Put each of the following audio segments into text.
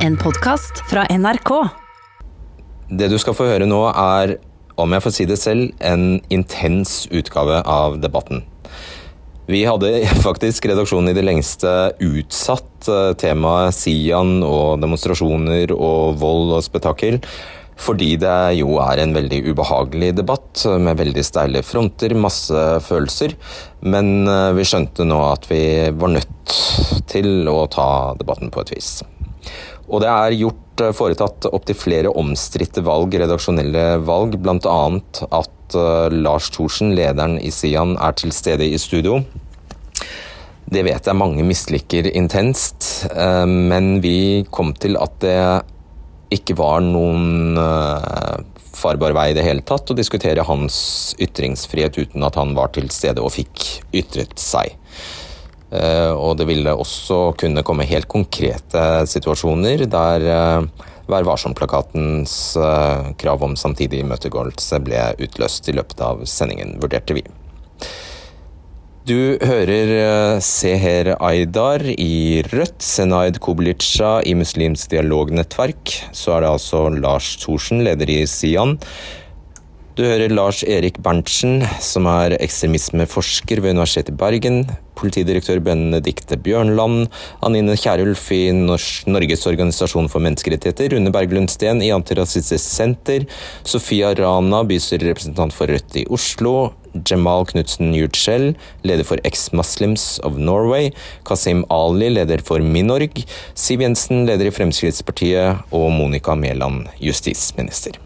En podkast fra NRK. Det du skal få høre nå er, om jeg får si det selv, en intens utgave av debatten. Vi hadde faktisk redaksjonen i det lengste utsatt eh, temaet Sian og demonstrasjoner og vold og spetakkel. Fordi det jo er en veldig ubehagelig debatt med veldig steile fronter, masse følelser. Men eh, vi skjønte nå at vi var nødt til å ta debatten på et vis. Og det er gjort eh, foretatt opptil flere omstridte valg, redaksjonelle valg, bl.a. at uh, Lars Thorsen, lederen i Sian, er til stede i studio. Det vet jeg mange misliker intenst, uh, men vi kom til at det ikke var noen farbar vei i det hele tatt å diskutere hans ytringsfrihet uten at han var til stede og fikk ytret seg. Uh, og det ville også kunne komme helt konkrete situasjoner der uh, Vær varsom-plakatens krav om samtidig imøtegåelse ble utløst i løpet av sendingen, vurderte vi. Du hører eh, Seher Aydar i Rødt, Senaid Koblica i Muslimsk dialognettverk. Så er det altså Lars Thorsen, leder i Sian. Du hører Lars Erik Berntsen, som er ekstremismeforsker ved Universitetet i Bergen. Politidirektør Benedicte Bjørnland. Anine Kierulf i Norges organisasjon for menneskerettigheter. Rune Berglund Steen i Antirasistisk Senter. Sofia Rana, bystyrerepresentant for Rødt i Oslo. Jamal Knutsen Yurtshell, leder for Ex-Muslims of Norway, Kasim Ali, leder for Minorg, Siv Jensen, leder i Fremskrittspartiet, og Monica Mæland, justisminister.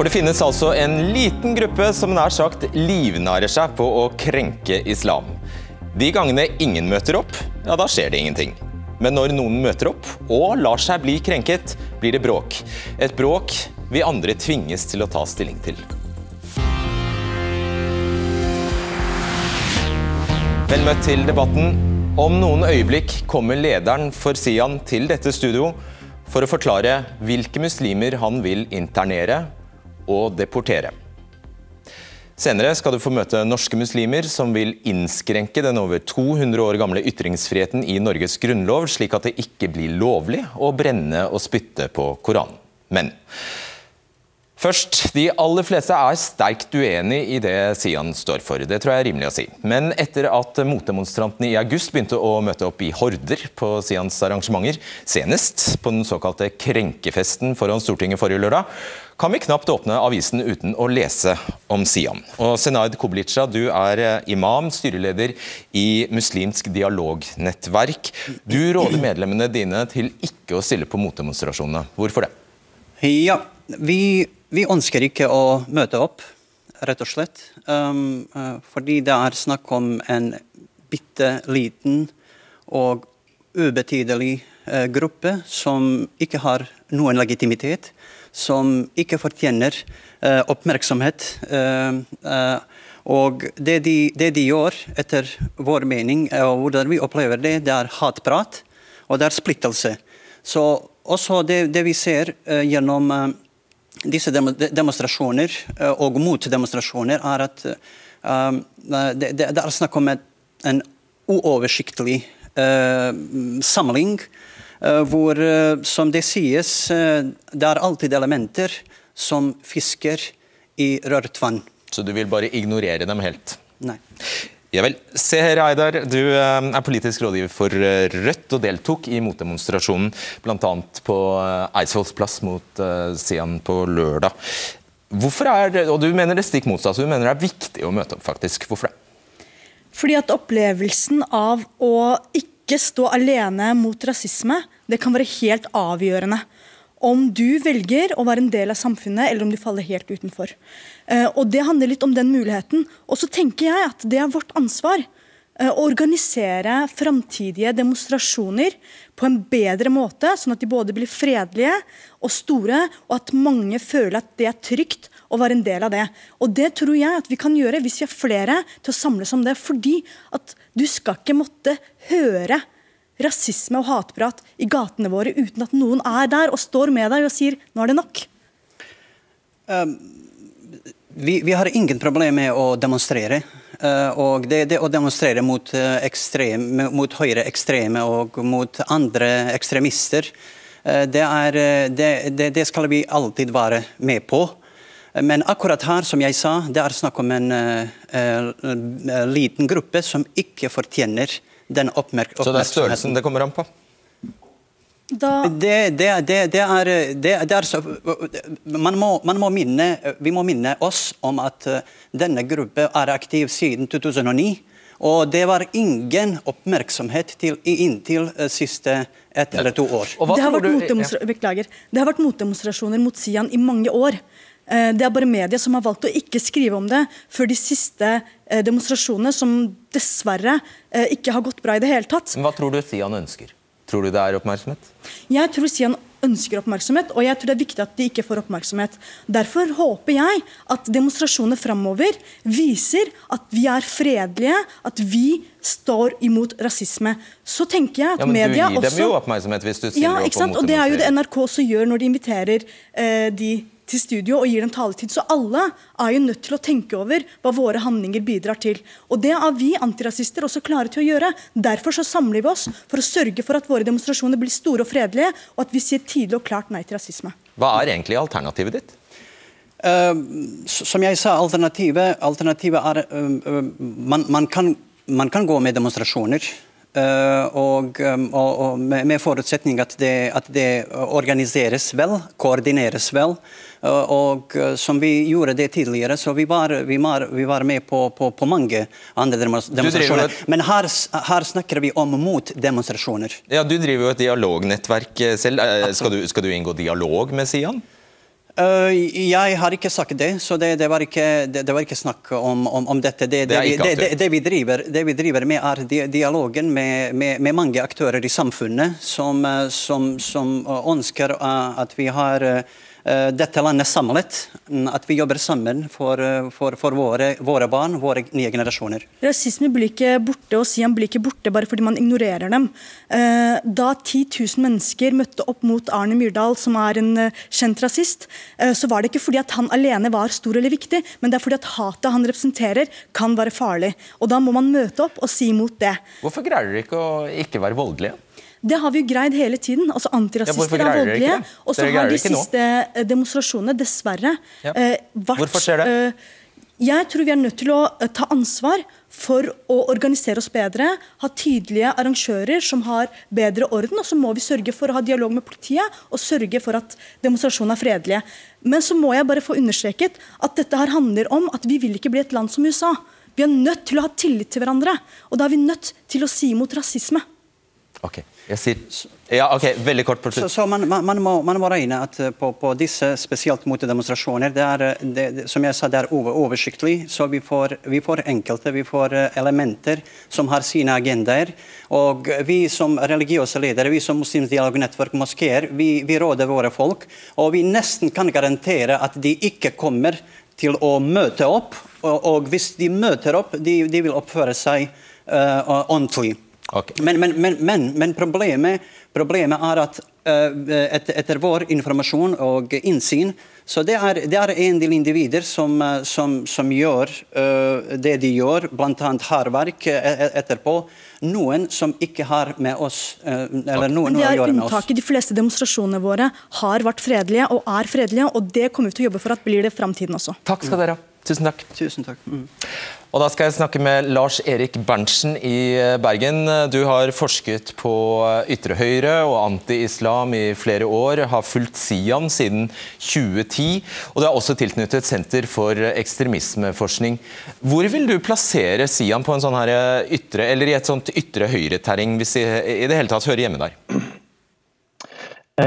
For det finnes altså en liten gruppe som nær sagt livnærer seg på å krenke islam. De gangene ingen møter opp, ja da skjer det ingenting. Men når noen møter opp og lar seg bli krenket, blir det bråk. Et bråk vi andre tvinges til å ta stilling til. Vel møtt til debatten. Om noen øyeblikk kommer lederen for Sian til dette studio for å forklare hvilke muslimer han vil internere og deportere. Senere skal du få møte norske muslimer som vil innskrenke den over 200 år gamle ytringsfriheten i Norges grunnlov, slik at det ikke blir lovlig å brenne og spytte på Koranen. Men Først, De aller fleste er sterkt uenig i det Sian står for. Det tror jeg er rimelig å si. Men etter at motdemonstrantene i august begynte å møte opp i horder på Sians arrangementer, senest på den såkalte krenkefesten foran Stortinget forrige lørdag, kan vi knapt åpne avisen uten å lese om Sian. Og Senaid Koblica, du er imam, styreleder i Muslimsk dialognettverk. Du råder medlemmene dine til ikke å stille på motdemonstrasjonene. Hvorfor det? Ja, vi vi ønsker ikke å møte opp, rett og slett. Um, uh, fordi det er snakk om en bitte liten og ubetydelig uh, gruppe som ikke har noen legitimitet, som ikke fortjener uh, oppmerksomhet. Og det de, det de, gjør, etter vår mening, og hvordan vi opplever det, det er hatprat, og det er splittelse. Så også det, det vi ser gjennom disse demonstrasjoner eh, og motdemonstrasjoner er at um, det, det, er snakk om en uoversiktlig samling. Hvor, som det sies, det er alltid elementer som fisker i rørt vann. Så du vil bare ignorere dem helt? Nei. Ja vel. Se her, Aydar, du eh, er politisk rådgiver for eh, Rødt og deltok i motdemonstrasjonen bl.a. på eh, Eidsvolls plass mot Sian på lørdag. Hvorfor er det, og Du mener det stikk motsatt, du mener det er viktig å møte opp, faktisk. Hvorfor det? Fordi at opplevelsen av å ikke stå alene mot rasisme, det kan være helt avgjørende om du velger å være en del av samfunnet, eller om du faller helt utenfor. Eh, og Det handler litt om den muligheten. Og så tenker jeg at det er vårt ansvar eh, å organisere framtidige demonstrasjoner på en bedre måte, sånn at de både blir fredelige og store, og at mange føler at det er trygt å være en del av det. Og Det tror jeg at vi kan gjøre hvis vi er flere til å samles om det. Fordi at du skal ikke måtte høre rasisme og hatprat i gatene våre uten at noen er der og står med deg og sier 'nå er det nok'? Um, vi, vi, har ingen problem med å demonstrere. Eh, og det, det å demonstrere mot, eh, ekstrem, mot høyreekstreme og mot andre ekstremister, eh, det, er, det, det skal vi alltid være med på. Men akkurat her, som jeg sa, det er snakk om en uh, liten gruppe som ikke fortjener den oppmerksomheten. Så det er størrelsen det kommer an på? Da... Det, det, det, det, er, det, er så, man, må, man må minne, Vi må minne oss om at eh, denne gruppen er aktiv siden 2009. Og det var ingen oppmerksomhet til inntil eh, siste ett eller to år. Det har, vært Det har vært motdemonstrasjoner mot Sian i mange år. Eh, det er bare media som har valgt å ikke skrive om det før de siste demonstrasjonene, som dessverre ikke har gått bra i det hele tatt. Men Hva tror du Sian ønsker? Tror du det er oppmerksomhet? Jeg tror Sian ønsker oppmerksomhet, og jeg tror det er viktig at de ikke får oppmerksomhet. Derfor håper jeg at demonstrasjoner framover viser at vi er fredelige, at vi står imot rasisme. Så tenker jeg at ja, men media også... Du gir dem jo oppmerksomhet hvis du stiller ja, opp mot mot Og det er jo det NRK også gjør når de inviterer eh, de til studio og gir dem taletid. Så alle er jo nødt til å tenke over hva våre handlinger bidrar til. Og det er vi antirasister også klare til å gjøre. Derfor så samler vi oss for å sørge for at våre demonstrasjoner blir store og fredelige, og at vi sier tydelig og klart nei til rasisme. Hva er egentlig alternativet ditt? Uh, som jeg sa, alternativet, alternativet er uh, uh, man, man, kan, man, kan, gå med demonstrasjoner. Og, um, og, og med, med, forutsetning at det, at det organiseres vel, koordineres vel. Eh, og eh, som vi gjorde det tidligere, så vi var, vi var, vi var med på, på, på, mange andre demonstrasjoner. Men her, her, snakker vi om motdemonstrasjoner. Ja, du driver jo et dialognettverk eh, selv. Skal du, skal du inngå dialog med Sian? Uh, jeg har ikke sagt det, så det, det, var, ikke, det, det var, ikke, snakk om, om, om dette. Det, vi driver, det, vi driver, med, er dialogen med, med, med mange aktører i samfunnet som, som, som ønsker at vi har Eh, dette landet samlet. At vi jobber sammen for, eh, for, for våre, våre, barn, våre nye generasjoner. Rasisme blir ikke borte, og Sian blir ikke borte bare fordi man ignorerer dem. Eh, da 10 000 mennesker møtte opp mot Arne Myrdal, som er en kjent rasist, så var det ikke fordi at han alene var stor eller viktig, men det er fordi at hatet han representerer, kan være farlig. Og da må man møte opp og si imot det. Hvorfor greier dere ikke å ikke være voldelige? Det har vi jo greid hele tiden. altså Antirasister ja, er voldelige. Og så har de siste nå? Eh, demonstrasjonene dessverre ja. eh, vært Hvorfor skjer det? Eh, jeg tror vi er nødt til å ta ansvar for å organisere oss bedre, ha tydelige arrangører som har bedre orden. Og så må vi sørge for å ha dialog med politiet og sørge for at demonstrasjonene er fredelige. Men så må jeg bare få understreket at dette her handler om at vi vil ikke bli et land som USA. Vi er nødt til å ha tillit til hverandre. Og da er vi nødt til å si imot rasisme. Okay. Jeg sier, ja, ok, veldig kort. Så, så man, man, må, man, må, regne at eh, på, på disse spesielt motdemonstrasjoner. det er, eh, det, som jeg sa, det er over, oversiktlig. Så vi får, vi får, enkelte, vi får eh, elementer som har sine agendaer. Og vi som religiøse ledere, vi som Muslimsk dialognettverk moskeer, vi, vi råder våre folk. Og vi nesten kan garantere at de ikke kommer til å møte opp. Og, og hvis de møter opp, de, de vil oppføre seg uh, ordentlig. Okay. Men, men, men, men problemet, problemet, er at uh, et, etter vår informasjon og innsyn, så det er, det er en del individer som, eh, som, som gjør uh, det de gjør, bl.a. hærverk etterpå. Noen som ikke har med oss eller noen med oss. Unntaket. De fleste demonstrasjonene våre har vært fredelige og er fredelige, og det kommer vi til å jobbe for at blir det framtiden også. Takk skal dere ha. Tusen takk. Tusen takk. Mm. Og Da skal jeg snakke med Lars Erik Berntsen i eh, Bergen. Du har forsket på eh, ytre høyre og anti-islam i flere år, har fulgt Sian siden 2010, og du er også tilknyttet Senter for ekstremismeforskning. Hvor vil du plassere Sian på en sånn her eh, ytre, eller i et sånt ytre høyre-terreng, hvis de i det hele tatt hører hjemme der?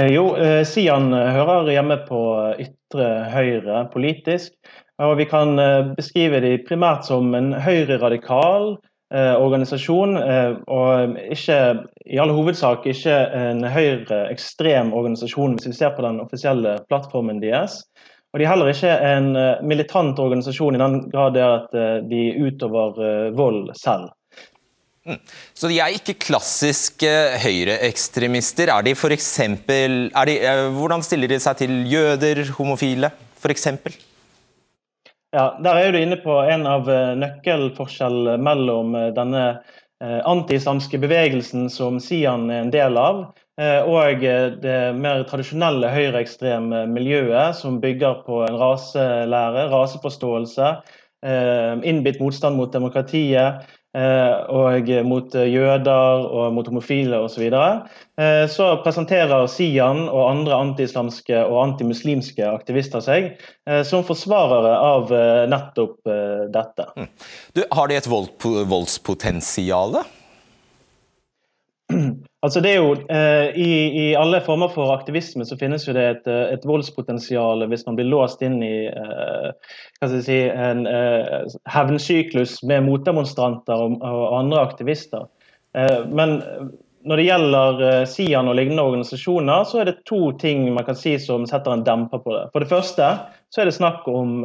Jo, Sian hører hjemme på ytre høyre politisk. Og vi kan eh, beskrive de primært som en høyreradikal eh, organisasjon, eh, og ikke, i all hovedsak ikke en høyreekstrem organisasjon, hvis vi ser på den offisielle plattformen deres. Og de er heller ikke en eh, militant organisasjon i den grad at de utøver eh, vold selv. Mm. Så de er ikke klassiske høyreekstremister. Er de for Hvordan stiller de seg til jøder, homofile, f.eks.? Ja, Der er du inne på en av nøkkelforskjellene mellom denne antisamske bevegelsen som Sian er en del av, og det mer tradisjonelle høyreekstreme miljøet som bygger på en raselære, raseforståelse, innbitt motstand mot demokratiet, Eh, og mot jøder og mot homofile osv. Så. Eh, så presenterer Sian og andre antiislamske og antimuslimske aktivister seg eh, som forsvarere av nettopp dette. Mm. Du, har de et voldspotensial? Altså det er jo, eh, i, i, alle former for aktivisme så finnes jo det et, eh, et voldspotensial hvis man blir låst inn i eh, si, en eh, hevnsyklus med motdemonstranter og, og, andre aktivister. Eh, men når det gjelder eh, Sian og lignende organisasjoner, så er det to ting man kan si som setter en demper på det. For det første så er det snakk om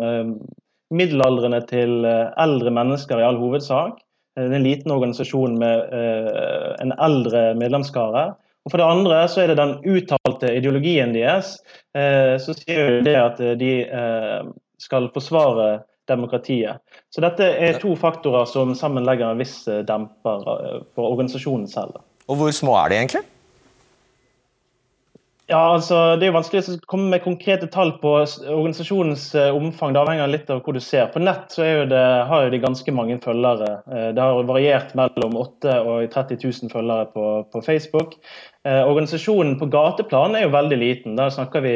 middelaldrende til eldre mennesker i all hovedsak. Det er en liten organisasjon med uh, en eldre medlemskare. Og For det andre så er det den uttalte ideologien deres uh, som sier det at de uh, skal forsvare demokratiet. Så dette er to faktorer som sammen legger en viss demper for organisasjonen selv. Og Hvor små er de egentlig? Ja, altså, Det er jo vanskelig å komme med konkrete tall på organisasjonens eh, omfang. Det avhenger litt av hvor du ser. På nett så det, har jo de ganske mange følgere. Eh, det har variert mellom 8 og 30 000 følgere på, på Facebook. Eh, organisasjonen på gateplan er jo veldig liten. Der snakker vi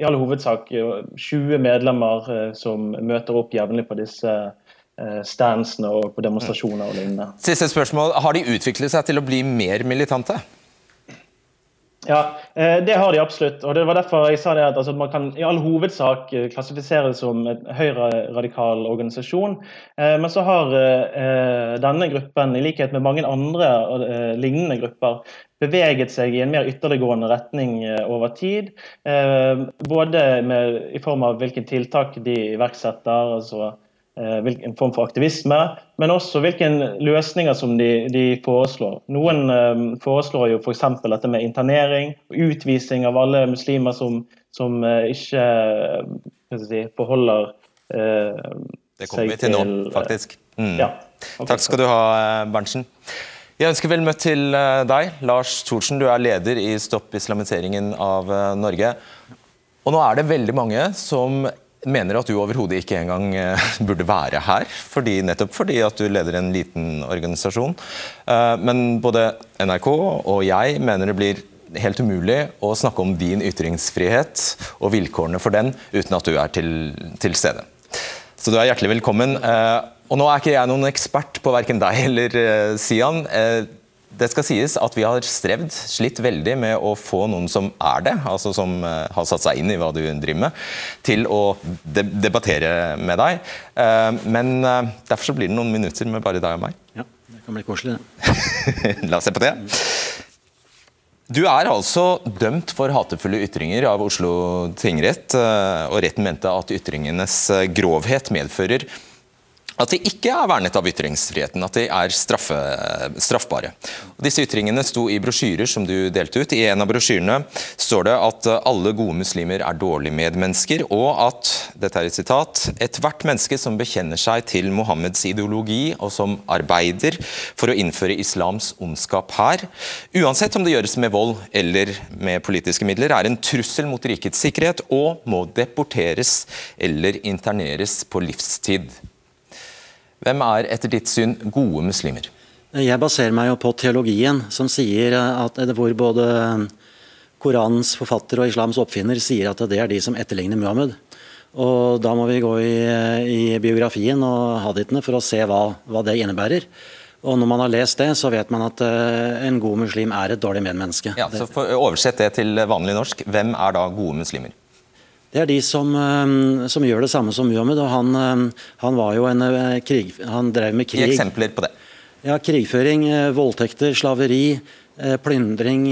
i all hovedsak 20 medlemmer som møter opp jevnlig på disse standsene og på demonstrasjoner og lignende. Siste spørsmål. Har de utviklet seg til å bli mer militante? Ja, eh, det har de absolutt. og Det var derfor jeg sa det at altså, man kan i all hovedsak eh, klassifisere det som en høyreradikal organisasjon. Eh, men så har denne gruppen, i likhet med mange andre lignende grupper, beveget seg i en mer ytterliggående retning over tid. Både med, i form av hvilke tiltak de iverksetter. altså hvilken form for aktivisme, men også hvilke løsninger som de, de foreslår. Noen um, foreslår jo f.eks. For dette med internering og utvisning av alle muslimer som, som uh, ikke si, forholder uh, Det kommer vi til nå, faktisk. Mm. Ja, Takk skal du ha, Berntsen. Jeg ønsker vel møtt til deg, Lars Thorsen. Du er leder i Stopp islamiseringen av Norge. Og nå er det veldig mange som mener at du overhodet ikke engang eh, burde være her, fordi, nettopp fordi at du leder en liten organisasjon. Eh, men både NRK og jeg mener det blir helt umulig å snakke om din ytringsfrihet og vilkårene for den uten at du er til, til stede. Så du er hjertelig velkommen. Eh, og nå er ikke jeg noen ekspert på verken deg eller Sian. Det skal sies at vi har strevd, slitt veldig med å få noen som er det, altså som uh, har satt seg inn i hva du driver med, til å debattere med deg. Uh, men uh, derfor så blir det noen minutter med bare deg og meg. Ja, det kan bli koselig, det. La oss se på det. Du er altså dømt for hatefulle ytringer av Oslo tingrett, og retten mente at ytringenes grovhet medfører at de ikke er vernet av ytringsfriheten, at de er straffe, straffbare. Og disse ytringene sto i brosjyrer som du delte ut. I en av brosjyrene står det at alle gode muslimer er dårlige medmennesker, og at dette er et sitat, ethvert menneske som bekjenner seg til Mohammeds ideologi og som arbeider for å innføre islams ondskap her, uansett om det gjøres med vold eller med politiske midler, er en trussel mot rikets sikkerhet og må deporteres eller interneres på livstid. Hvem er etter ditt syn gode muslimer? Jeg baserer meg jo på teologien, som sier at hvor både Koranens forfatter og islams oppfinner sier at det er de som etterligner Muhammed. Og Da må vi gå i, i biografien og hadithene for å se hva, hva, det innebærer. Og Når man har lest det, så vet man at en god muslim er et dårlig medmenneske. Ja, så for, Oversett det til vanlig norsk. Hvem er da gode muslimer? Det er de som, eh, som, gjør det samme som Muhammed. og Han, eh, han var jo en eh, krig... Han drev med krig. Gi eksempler på det. Ja, Krigføring, voldtekter, slaveri, plyndring,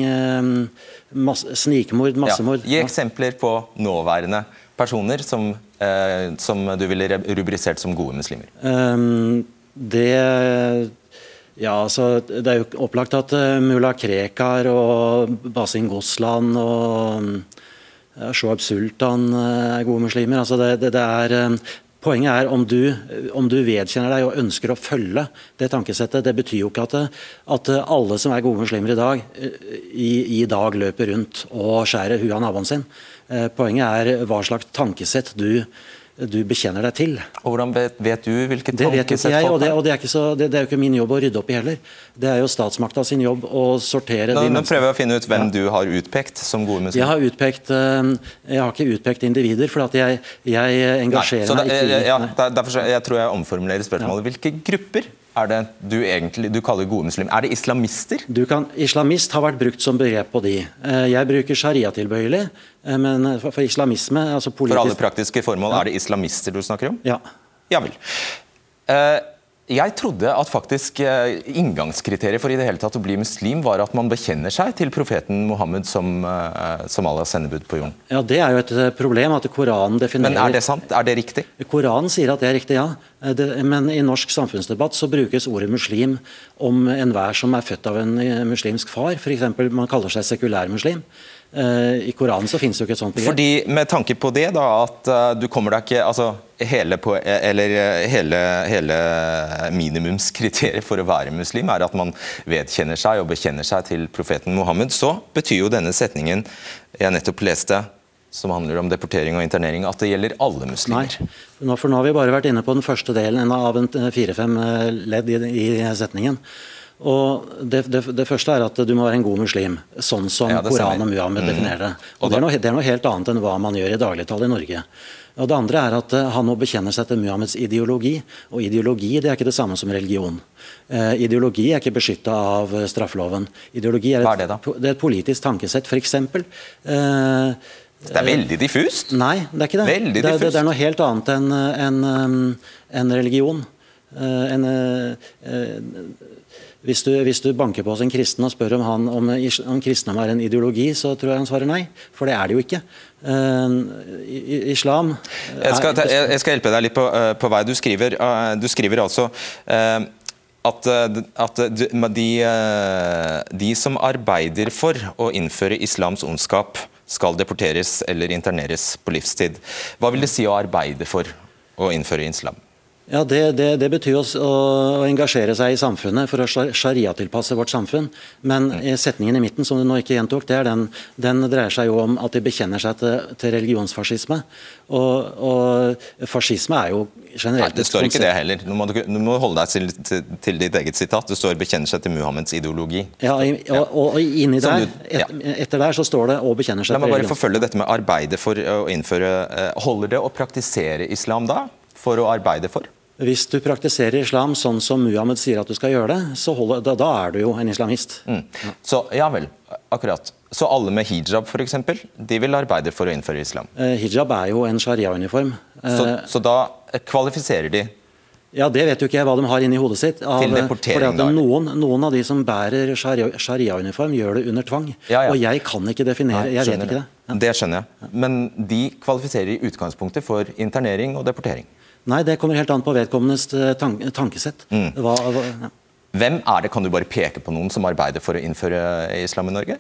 masse, snikmord, massemord. Ja, gi eksempler på nåværende personer som, eh, som du ville rubrisert som gode muslimer. Det ja, altså, Det er jo opplagt at mulla Krekar og Basin Gosland og eh, Shoaib Sultan er gode muslimer. Altså det, det, det er, Poenget er om du, om du, vedkjenner deg og ønsker å følge det tankesettet. Det betyr jo ikke at, at alle som er gode muslimer i dag, i, i dag løper rundt og skjærer huet av naboen sin. Poenget er hva slags tankesett du du bekjenner deg til. Og Hvordan vet, du hvilket det vet ikke jeg, og, det, og det, er så, det, det, er jo ikke min jobb å rydde opp i heller. Det er jo statsmakta sin jobb å sortere Nå, de Nå prøver jeg å finne ut hvem ja. du har utpekt som gode muslimer. Jeg har, utpekt, eh, jeg har ikke utpekt individer, for at jeg, jeg engasjerer Nei, meg ikke i ja, Derfor jeg tror jeg omformulerer spørsmålet. Hvilke grupper er det du egentlig du kaller gode muslimer? Er det islamister? Kan, islamist har vært brukt som begrep på de. Eh, jeg bruker sharia-tilbøyelig, eh, men for islamisme altså politisk... For alle praktiske formål ja. er det islamister du snakker om? Ja. Ja vel. Uh, jeg trodde at faktisk eh, inngangskriteriet for i det hele tatt å bli muslim var at man bekjenner seg til profeten Mohammed som, eh, som Allahs sendebud på jorden. Ja, Det er jo et eh, problem at Koranen definerer Men er det sant? Er det riktig? Koranen sier at det er riktig, ja. Men i norsk samfunnsdebatt så brukes ordet muslim om enhver som er født av en muslimsk far. F.eks. man kaller seg sekulærmuslim. I Koranen så finnes det jo ikke et sånt begrep. Fordi Med tanke på det, da, at du kommer deg ikke altså hele, på, eller hele, hele minimumskriteriet for å være muslim er at man vedkjenner seg og bekjenner seg til profeten Mohammed, så betyr jo denne setningen jeg nettopp leste, som handler om deportering og internering, at det gjelder alle muslimer. Nei, for nå har vi bare vært inne på den første delen av en fire-fem eh, ledd i, i setningen. Og det, det, det, første er at du må være en god muslim, sånn som ja, Koran og Muhammed mm. definerer det. Og det er, noe, det er, noe, helt annet enn hva man gjør i dagligtallet i Norge. Og Det andre er at eh, han må bekjenne seg til Muhammeds ideologi. Og ideologi det er ikke det samme som religion. Eh, ideologi er ikke beskytta av eh, straffeloven. Ideologi er et, er det, er et politisk tankesett. F.eks. Eh, det er veldig diffust? Nei, det er ikke det. Det, det, er noe helt annet enn en, en religion. En, hvis du, hvis du, banker på hos en kristen og spør om, han, om, om kristendom er en ideologi, så tror jeg han svarer nei. For det er det jo ikke. Uh, islam jeg skal, ta, jeg skal, hjelpe deg litt på, uh, på vei. Du skriver, uh, du skriver altså at, at de, de, som arbeider for å innføre islams ondskap, skal deporteres eller interneres på livstid. Hva vil det si å arbeide for å innføre islam? Ja, det, det, det betyr å, å, engasjere seg i samfunnet for å sharia-tilpasse vårt samfunn. Men mm. setningen i midten som du nå ikke gjentok, det den, den, dreier seg jo om at de bekjenner seg til, til religionsfascisme. Og, og, fascisme er jo generelt Nei, Det står ikke det heller. Nå må du, må holde deg til, til, til, ditt eget sitat. Det står 'bekjenner seg til Muhammeds ideologi'. Ja, og, og, inni der, et, etter der så står det 'å bekjenner seg til religion'. La meg bare forfølge dette med arbeidet for å innføre eh, Holder det å praktisere islam da? For å arbeide for? Hvis du praktiserer islam sånn som Muhammed sier at du skal gjøre det, så holder, da, da, er du jo en islamist. Mm. Så ja vel, akkurat. Så alle med hijab for eksempel, de vil arbeide for å innføre islam? Eh, hijab er jo en sharia-uniform. Eh, så, så, da kvalifiserer de? Ja, Det vet jo ikke jeg hva de har inni hodet sitt. Av, til deportering, da? Noen, noen, av de som bærer sharia-uniform, gjør det under tvang. Ja, ja. Og jeg kan ikke definere Nei, jeg vet ikke det. Ja. Det skjønner jeg. Men de kvalifiserer i utgangspunktet for internering og deportering? Nei, det kommer helt an på vedkommendes eh, tankesett. Mm. Hva, hva, ja. Hvem er det, kan du bare peke på noen som arbeider for å innføre islam i Norge?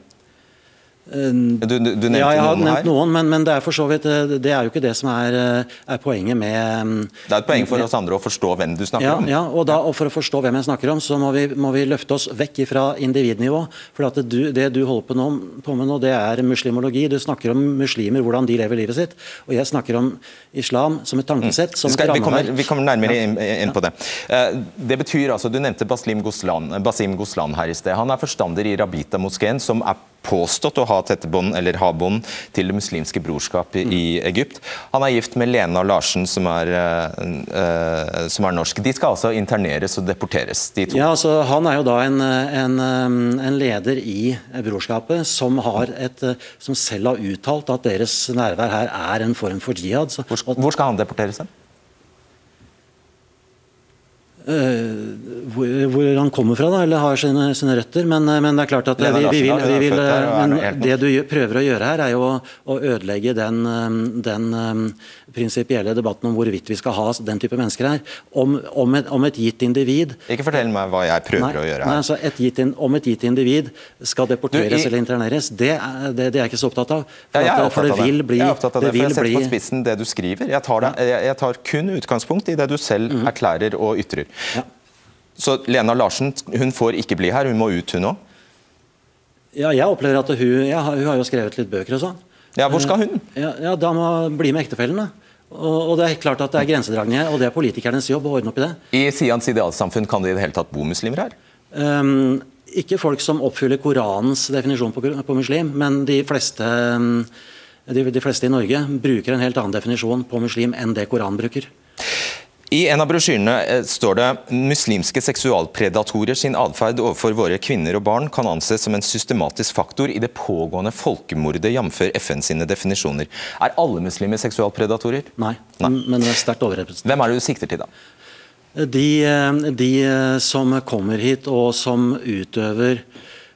Du, du, du nevnte ja, jeg har nevnt her. noen, men, men, det er for så vidt eh, Det er jo ikke det som er, eh, er poenget med mm, Det er et poeng for oss andre å forstå hvem du snakker ja, om. Ja, og, da, og, For å forstå hvem jeg snakker om, så må vi, må vi løfte oss vekk fra individnivå. For at det, det du holder på, nå, på, med nå, det er muslimologi. Du snakker om muslimer, hvordan de lever livet sitt. Og jeg snakker om islam som et tankesett. Mm. Som Skal, vi, kommer, vi, kommer, nærmere inn, inn på det. Eh, det betyr altså, Du nevnte Baslim Goslan, Basim Goslan her i sted. Han er forstander i Rabita-moskeen, som er påstått å ha tette bånd eller ha bånd til Det muslimske brorskap i, i, Egypt. Han er gift med Lena Larsen, som er, uh, som er, norsk. De skal altså interneres og deporteres, de to? Ja, altså Han er jo da en, en, en leder i brorskapet som, et, som, selv har uttalt at deres nærvær her er en form for jihad. Så, hvor, hvor skal han deporteres hen? Hvor, hvor, han kommer fra, da, eller har sine, sine røtter. Men, men, det er klart at vi, vi, vil, vi vil men Det du prøver å gjøre her, er jo å, å ødelegge den, den prinsipielle debatten om hvorvidt vi skal ha den type mennesker her. Om, om, et, om et, gitt individ Ikke fortell meg hva jeg prøver nei, å gjøre her. Nei, altså et gitt, om et gitt individ skal deporteres du, i, eller interneres, det, det, det, er jeg ikke så opptatt av. For, ja, opptatt for det vil bli Jeg er opptatt av det, for jeg setter på spissen det du skriver. Jeg tar, det, jeg, tar kun utgangspunkt i det du selv mm. erklærer og ytrer. Ja. Så Lena Larsen hun får ikke bli her, hun må ut, hun òg? Ja, jeg opplever at hun, ja, hun har jo skrevet litt bøker og sånn. Ja, Hvor skal hun? Ja, ja Da må hun bli med ektefellen. Og, det er klart at det er grensedragninger, og det er politikernes jobb å ordne opp i det. I Sians idealsamfunn kan det i det hele tatt bo muslimer her? Um, ikke folk som oppfyller Koranens definisjon på, på muslim, men de fleste, de, de fleste i Norge bruker en helt annen definisjon på muslim enn det Koranen bruker. I en av brosjyrene eh, står det muslimske seksualpredatorer sin atferd overfor våre kvinner og barn kan anses som en systematisk faktor i det pågående folkemordet, jf. FN sine definisjoner. Er alle muslimer seksualpredatorer? Nei, Nei. men det er sterkt overrepresentert. Hvem er det du sikter til, da? De, eh, de eh, som kommer hit og som utøver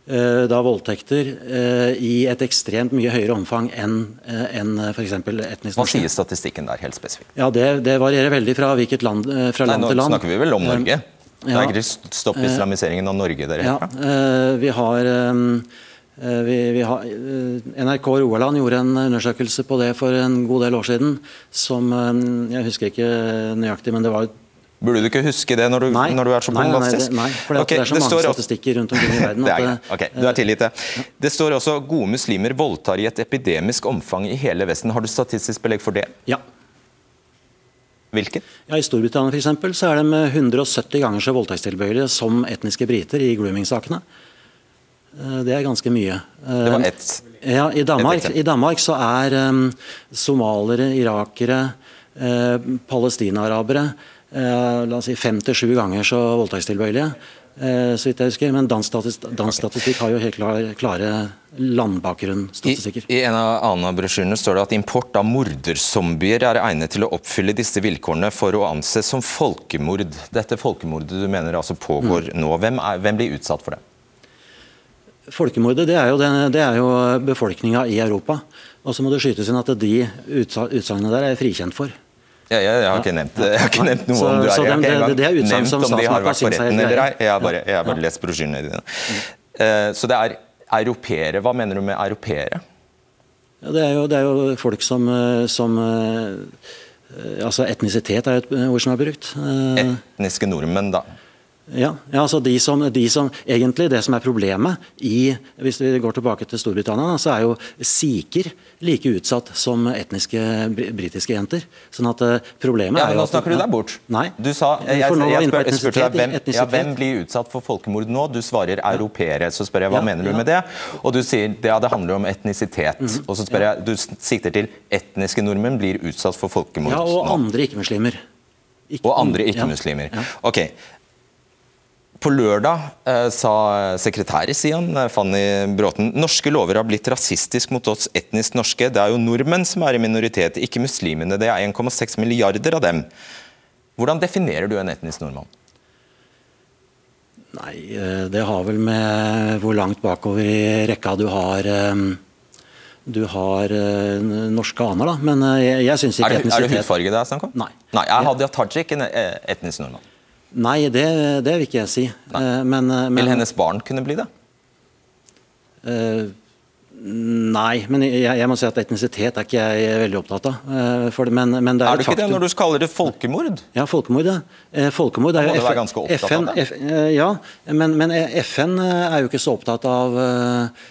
da voldtekter eh, i et ekstremt mye høyere omfang enn en f.eks. etnisk Hva sier statistikken der, helt spesifikt? Ja, Det, det varierer veldig fra hvilket land, eh, fra Nei, land til land. Nå snakker vi vel om Norge? Det er ikke stopp islamiseringen av Norge dere ja, Vi har, vi, vi har NRK Rogaland gjorde en undersøkelse på det for en god del år siden. Som Jeg husker ikke nøyaktig, men det var Burde du ikke huske det når du, nei, når du er så bombastisk? Nei, nei, for okay, det er så mange står, statistikker rundt omkring i verden. det er, ok, du er tilgitt det. Det står også gode muslimer voldtar i et epidemisk omfang i hele Vesten. Har du statistisk belegg for det? Ja. Hvilken? Ja, I Storbritannia for eksempel, så er de 170 ganger så voldtektstilbøyelige som etniske briter i grooming-sakene. Eh, det er ganske mye. Det var ett ja, i Danmark, I Danmark så er um, somalere, irakere, uh, palestinarabere Eh, la oss si fem til sju ganger så voldtektstilbøyelige. Eh, så vidt jeg husker, Men dansk statistikk, har jo helt klare, klare landbakgrunnsstatistikker. I, I en av annen brosjyrene står det at import av morderzombier er egnet til å oppfylle disse vilkårene for å anses som folkemord. Dette folkemordet du mener altså pågår mm. nå, hvem, er, hvem, blir utsatt for det? Folkemordet det er jo, jo befolkninga i Europa. Og så må det skytes inn at de utsagnene der er frikjent for. Ja, jeg, jeg, har ikke nevnt, har ikke nevnt noe så, om du er Jeg har ikke engang nevnt om de har vært på retten eller ei. Jeg har bare, jeg har bare lest brosjyrene dine. Uh, så det er europeere. Hva mener du med europeere? Ja, det, er jo, det, er jo, folk som, eh, som uh, altså Etnisitet er et ord som er brukt. Uh, Etniske nordmenn, da? Ja, ja altså de som, de som, egentlig Det som er problemet i Hvis vi går tilbake til Storbritannia, så er jo sikher like utsatt som etniske britiske jenter. Sånn at uh, problemet ja, er jo Nå snakker du deg bort. Nei. Du sa, jeg, jeg, jeg, spør, jeg spurte deg hvem, ja, hvem blir utsatt for folkemord nå? Du svarer europeere. Så spør jeg hva ja, mener du med det? Og du sier ja, det handler om etnisitet. Mm. Og så spør jeg, du sikter til etniske nordmenn blir utsatt for folkemord nå. Ja, og andre ikke-muslimer. Ikke, og andre ikke-muslimer. Ok, på lørdag eh, sa sekretær i Sian, eh, Fanny Bråten, norske lover har blitt rasistisk mot oss etnisk norske. Det er jo nordmenn som er i minoritet, ikke muslimene. Det er 1,6 milliarder av dem. Hvordan definerer du en etnisk nordmann? Nei, eh, det har vel med hvor langt bakover i rekka du har du har norske aner, da. Men jeg, jeg syns ikke etnisitet Er det hudfarge det er snakk om? Nei. Nei er Hadia Tajik en etnisk nordmann? Nei, det, det vil ikke jeg si. Eh, men, eh, men, vil hennes barn kunne bli det? Uh, Nei, men jeg, jeg, må si at etnisitet er ikke jeg veldig opptatt av. Eh, for, men, men det er, er du ikke det når du kaller det folkemord? Ja, folkemord. Ja. Eh, folkemord er jo FN, ganske FN, av det. F, eh, ja, men, men, FN er jo ikke så opptatt av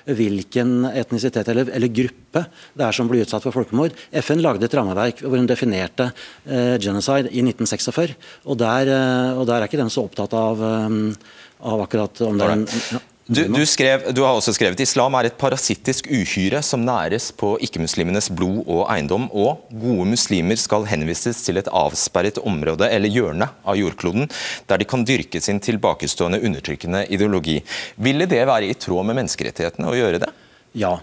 hvilken etnisitet eller, eller, gruppe det er som blir utsatt for folkemord. FN lagde et rammeverk hvor hun definerte genocide i 1946, og der, og der er ikke den så opptatt av, av akkurat om det er en. Du, du, skrev, du, har også skrevet islam er et parasittisk uhyre som næres på ikke-muslimenes blod og eiendom, og gode muslimer skal henvises til et avsperret område eller hjørne av jordkloden, der de kan dyrke sin tilbakestående undertrykkende ideologi. Ville det være i tråd med menneskerettighetene å gjøre det? Ja,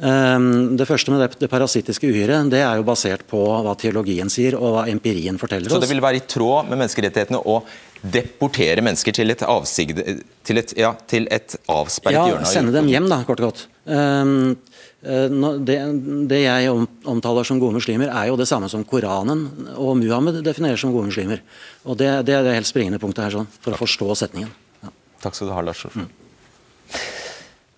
Ehm, det første med det, parasittiske uhyret det er jo basert på hva teologien sier og hva empirien forteller oss. Så det vil være i tråd med menneskerettighetene å deportere mennesker til et, avsigde, til et, ja, til et avsperret ja, hjørne? Ja, Sende dem hjem, da, kort og godt. Um, det, det jeg omtaler som gode muslimer, er jo det samme som Koranen og Muhammed definerer som gode muslimer. Og Det, det er det helt springende punktet her, sånn, for å forstå setningen. Ja. Takk skal du ha, Lars Olsen.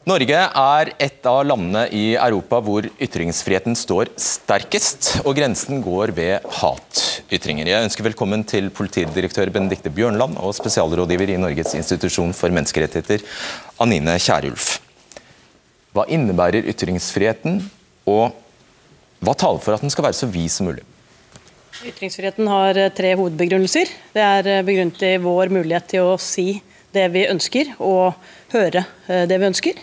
Norge er et av landene i Europa hvor ytringsfriheten står sterkest, og grensen går ved hatytringer. Jeg ønsker velkommen til politidirektør Benedikte Bjørnland og spesialrådgiver i Norges institusjon for menneskerettigheter, Anine Kierulf. Hva innebærer ytringsfriheten, og hva taler for at den skal være så vid som mulig? Ytringsfriheten har eh, tre hovedbegrunnelser. Det er eh, begrunnet i vår mulighet til å si det vi ønsker, og høre eh, det vi ønsker.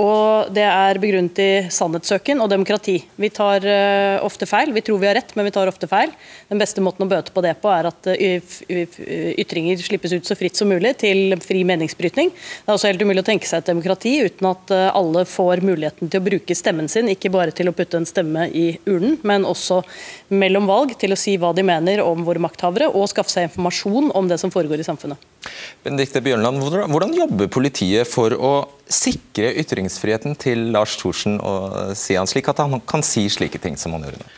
og det er begrunnet i sannhetssøken og demokrati. Vi tar eh, ofte feil. Vi tror vi har rett, men vi tar ofte feil. Den beste måten å bøte på det på, er at eh, ytringer slippes ut så fritt som mulig til fri meningsbrytning. Det er også helt umulig å tenke seg et demokrati uten at eh, alle får muligheten til å bruke stemmen sin, ikke bare til å putte en stemme i urnen, men også mellom valg til å si hva de mener om våre makthavere, og skaffe seg informasjon om det som foregår i samfunnet. Benedikte Bjørnland, hvordan jobber politiet for å sikre ytringsfriheten til Lars Thorsen og Sian, slik at han kan si slike ting som han gjør nå?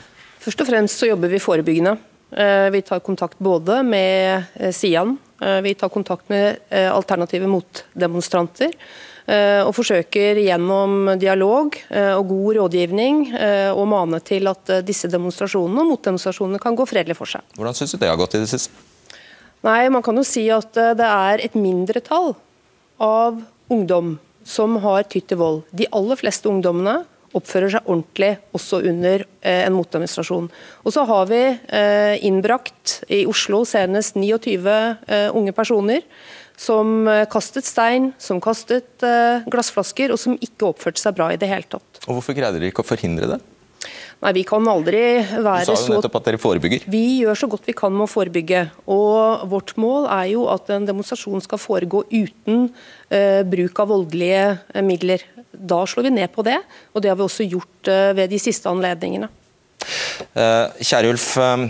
Først og fremst så jobber vi forebyggende. Eh, Vi tar kontakt både med eh, Sian, eh, vi tar kontakt med eh, alternative motdemonstranter. eh, Og forsøker gjennom dialog eh, og god rådgivning eh, å mane til at eh, disse demonstrasjonene og motdemonstrasjonene kan gå fredelig for seg. Hvordan syns du det har gått i det siste? Nei, man kan jo si at eh, det er et mindretall av ungdom som har tydd til vold. De aller fleste ungdommene oppfører seg ordentlig også under eh, en motdemonstrasjon. Og så har vi eh, innbrakt i Oslo senest 29 eh, unge personer som kastet stein, som kastet glassflasker, og som ikke oppførte seg bra i det hele tatt. Og hvorfor greide dere ikke å forhindre det? Nei, Vi kan aldri være så Du sa jo nettopp at dere forebygger. vi gjør så godt vi kan med å forebygge. og Vårt mål er jo at en demonstrasjon skal foregå uten eh, bruk av voldelige eh, midler. Da slår vi ned på det, og det har vi også gjort eh, ved de siste anledningene. Uh, Ulf, eh,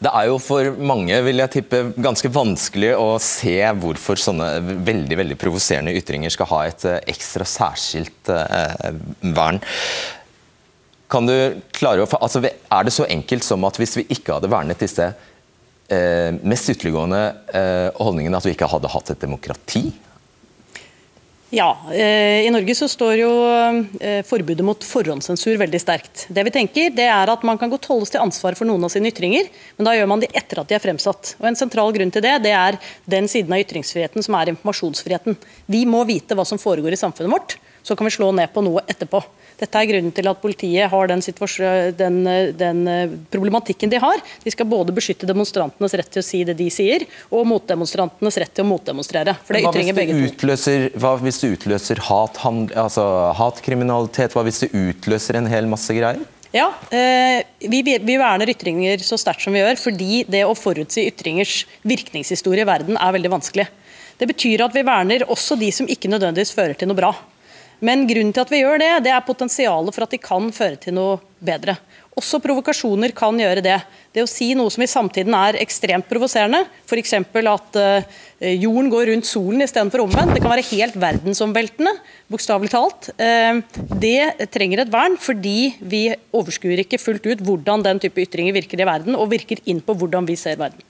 det er jo for mange vil jeg tippe, ganske vanskelig å se hvorfor sånne veldig veldig provoserende ytringer skal ha et eh, ekstra særskilt eh, vern. Kan du klare å, altså, Er det så enkelt som at hvis vi ikke hadde vernet disse eh, mest ytterliggående eh, holdningene, at vi ikke hadde hatt et demokrati? Ja, eh, I Norge så står jo eh, forbudet mot forhåndssensur veldig sterkt. Det vi tenker, det er at Man kan godt holdes til ansvar for noen av sine ytringer, men da gjør man det etter at de er fremsatt. Og En sentral grunn til det det er den siden av ytringsfriheten som er informasjonsfriheten. Vi må vite hva som foregår i samfunnet vårt, så kan vi slå ned på noe etterpå. Dette er grunnen til at politiet har den, den, den eh, problematikken de har. De skal både beskytte demonstrantenes rett til å si det de sier, og motdemonstrantenes rett til å motdemonstrere. For det er ytringer begge to. utløser, hva hvis det utløser hat, altså, hatkriminalitet? Hva hvis det utløser en hel masse greier? Ja, eh, vi, vi verner ytringer så sterkt som vi gjør, fordi det å forutsi ytringers virkningshistorie i verden er veldig vanskelig. Det betyr at vi verner også de som ikke nødvendigvis fører til noe bra. Men grunnen til at vi gjør det, det er potensialet for at de kan føre til noe bedre. Også provokasjoner kan gjøre det. Det å si noe som i samtiden er ekstremt provoserende, f.eks. at eh, jorden går rundt solen istedenfor omvendt, det kan være helt verdensomveltende, bokstavelig talt. Eh, det trenger et vern, fordi vi overskuer ikke fullt ut hvordan den type ytringer virker i verden, og virker inn på hvordan vi ser verden.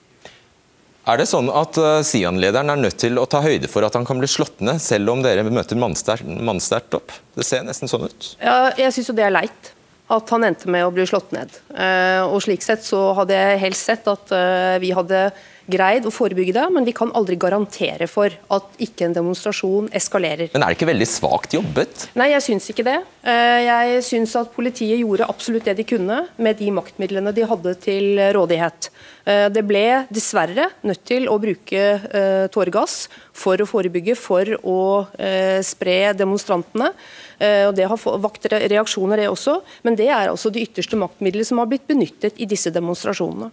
Er det sånn at uh, Sian-lederen er nødt til å ta høyde for at han kan bli slått ned, selv om dere møter mannsterkt opp? Det ser nesten sånn ut. Ja, jeg syns jo det er leit at han endte med å bli slått ned. Eh, og slik sett så hadde jeg helst sett at eh, vi hadde greid å forebygge det, men vi kan aldri garantere for at ikke en demonstrasjon eskalerer. Men er det ikke veldig svakt jobbet? Nei, jeg syns ikke det. Eh, Jeg syns at politiet gjorde absolutt det de kunne med de maktmidlene de hadde til rådighet. Eh, Det ble dessverre nødt til å bruke eh, tåregass for å forebygge, for å eh, spre demonstrantene. Eh, og Det har vakt reaksjoner, det også. Men det er altså det ytterste maktmiddelet som har blitt benyttet i disse demonstrasjonene.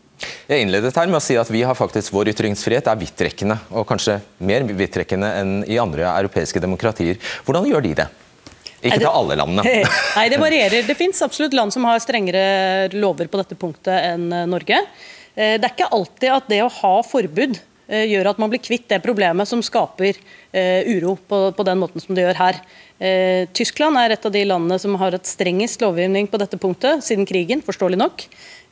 Jeg innledet her med å si at vi har faktisk vår ytringsfrihet er vidtrekkende, og kanskje mer vidtrekkende enn i andre europeiske demokratier. Hvordan gjør de det? Ikke til alle landene. Nei, det varierer. Det fins absolutt land som har strengere lover på dette punktet enn Norge. Eh, Det er ikke alltid at det å ha forbud eh, gjør at man blir kvitt det problemet som skaper eh, uro på, den måten som det gjør her. Tyskland er et av de landene som har et strengest lovgivning på dette punktet siden krigen, forståelig nok.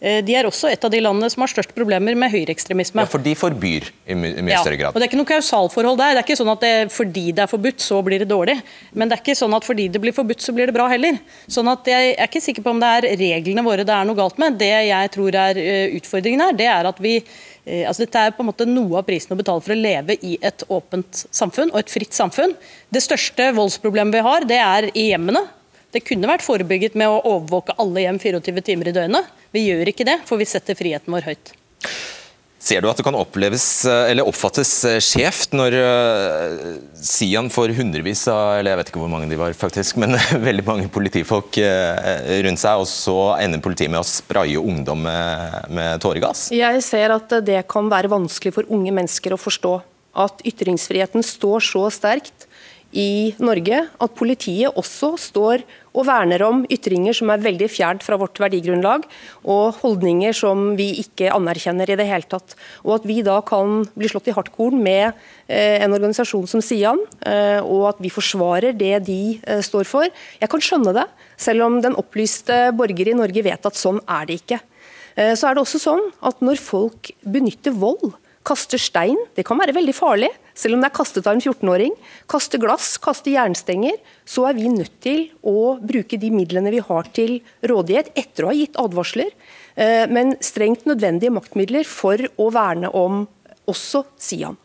Eh, de er også et av de landene som har størst problemer med høyreekstremisme. Ja, for de forbyr i my mye Ja, større grad. og Det er ikke noe kausalforhold der. Det er ikke sånn at det, fordi det er forbudt, så blir det dårlig. Men det er ikke sånn at fordi det blir forbudt, så blir det bra heller. Sånn at Jeg er ikke sikker på om det er reglene våre det er noe galt med. Det jeg tror er eh, utfordringen her, det er at vi eh, altså Dette er på en måte noe av prisen å betale for å leve i et åpent samfunn og et fritt samfunn. Det største voldsproblemet vi har, det er i hjemmene. Det kunne vært forebygget med å overvåke alle hjem 24 timer i døgnet. Vi gjør ikke det, for vi setter friheten vår høyt. Ser du at det kan oppleves, eh, eller oppfattes eh, skjevt når uh, Sian får hundrevis av eller jeg vet ikke hvor mange de var faktisk, men veldig mange politifolk rundt seg, og så ender politiet med å spraye ungdom med, med tåregass? Jeg ser at det kan være vanskelig for unge mennesker å forstå. At ytringsfriheten står så sterkt i Norge at politiet også står og verner om ytringer som er veldig fjernt fra vårt verdigrunnlag, og holdninger som vi ikke anerkjenner i det hele tatt. Og at vi da kan bli slått i hardkorn med eh, en organisasjon som Sian, eh, og at vi forsvarer det de eh, står for. Jeg kan skjønne det, selv om den opplyste borger i Norge vet at sånn er det ikke. Så er det også sånn at når folk benytter vold, kaster stein, det kan være veldig farlig, selv om det er kastet av en 14-åring, Kaste glass, kaste jernstenger, så er vi nødt til å bruke de midlene vi har til rådighet, etter å ha gitt advarsler, eh, men strengt nødvendige maktmidler for å verne om også Sian.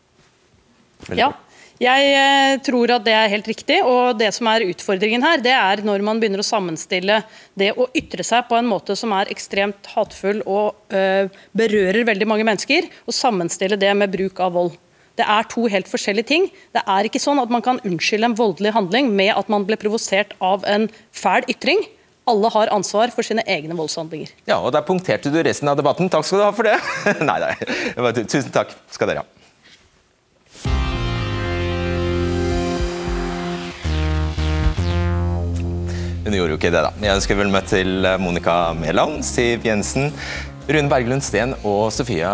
Ja, jeg eh, tror at det er helt riktig. og Det som er utfordringen her, det er når man begynner å sammenstille det å ytre seg på en måte som er ekstremt hatefull og øh, berører veldig mange mennesker, og sammenstille det med bruk av vold. Det er to helt forskjellige ting. Det er ikke sånn at man kan unnskylde en voldelig handling med at man ble provosert av en fæl ytring. Alle har ansvar for sine egne voldshandlinger. Ja, og der punkterte du resten av debatten. Takk skal du ha for det. nei, nei. Tusen takk skal dere ha. Hun gjorde jo ikke det, da. Jeg ønsker vel møtt til Monica Mæland, Siv Jensen, Rune Berglund Steen og Sofia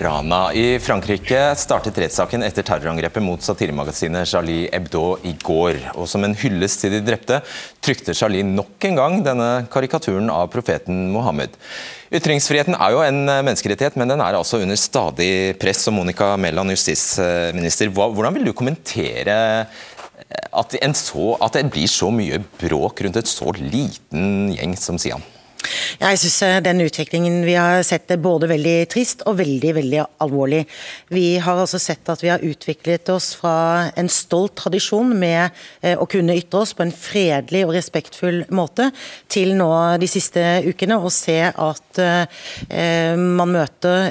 Rana. I Frankrike startet rettssaken etter terrorangrepet mot satiremagasinet Charlie Hebdo i går. Og som en hyllest til de drepte trykte Charlie nok en gang denne karikaturen av profeten Mohammed. Ytringsfriheten er jo en menneskerettighet, men den er altså under stadig press. Og Monica Mæland, justisminister, hvordan vil du kommentere at, så, at, det blir så mye bråk rundt et så liten gjeng som Sian? Jeg synes eh, den utviklingen vi har sett er både veldig trist og veldig veldig alvorlig. Vi har altså sett at vi har utviklet oss fra en stolt tradisjon med eh, å kunne ytre oss på en fredelig og respektfull måte, til nå de siste ukene å se at eh, man møter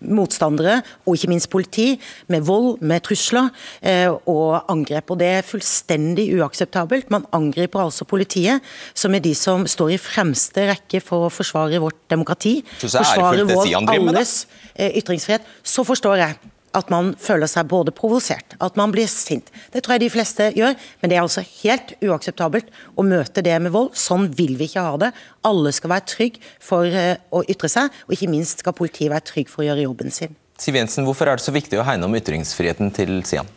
motstandere, og ikke minst politi, med vold, med trusler eh, og angrep. Og Det er fullstendig uakseptabelt. Man angriper altså politiet, som er de som står i fremste rekke for å forsvare vårt demokrati. Forsvare vår alles eh, ytringsfrihet. Så forstår jeg at man føler seg både provosert, at man blir sint. Det tror jeg de fleste gjør, men det er altså helt uakseptabelt å møte det med vold. Sånn vil vi ikke ha det. Alle skal være trygg for eh, å ytre seg, og ikke minst skal politiet være trygg for å gjøre jobben sin. Siv Jensen, hvorfor er det så viktig å hegne om ytringsfriheten til Sian?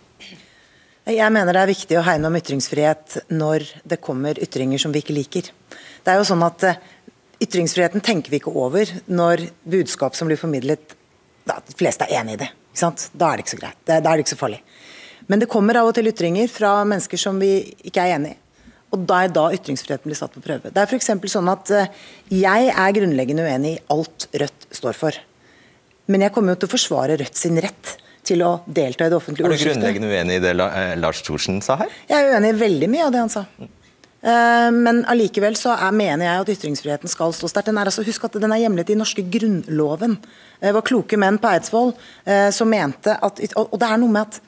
Jeg mener det er viktig å hegne om ytringsfrihet når det kommer ytringer som vi ikke liker. Det er jo sånn at eh, Ytringsfriheten tenker vi ikke over når budskap som blir formidlet, da, de fleste er enig i det. Da er det ikke så greit. Da er det ikke så farlig. Men det kommer av og til ytringer fra mennesker som vi ikke er enig i. Og da er da ytringsfriheten blir satt på prøve. Det er f.eks. sånn at eh, jeg er grunnleggende uenig i alt Rødt står for. Men jeg kommer jo til å forsvare Rødt sin rett til å delta i det offentlige ordskiftet. Er du grunnleggende uenig i det eh, Lars Thorsen sa her? Jeg er uenig i veldig mye av det han sa. Eh, men allikevel så er, mener jeg at ytringsfriheten skal stå sterkt. Altså, husk at den er hjemlet i norske grunnloven. Det var kloke menn på Eidsvoll eh, som mente at Og det er noe med at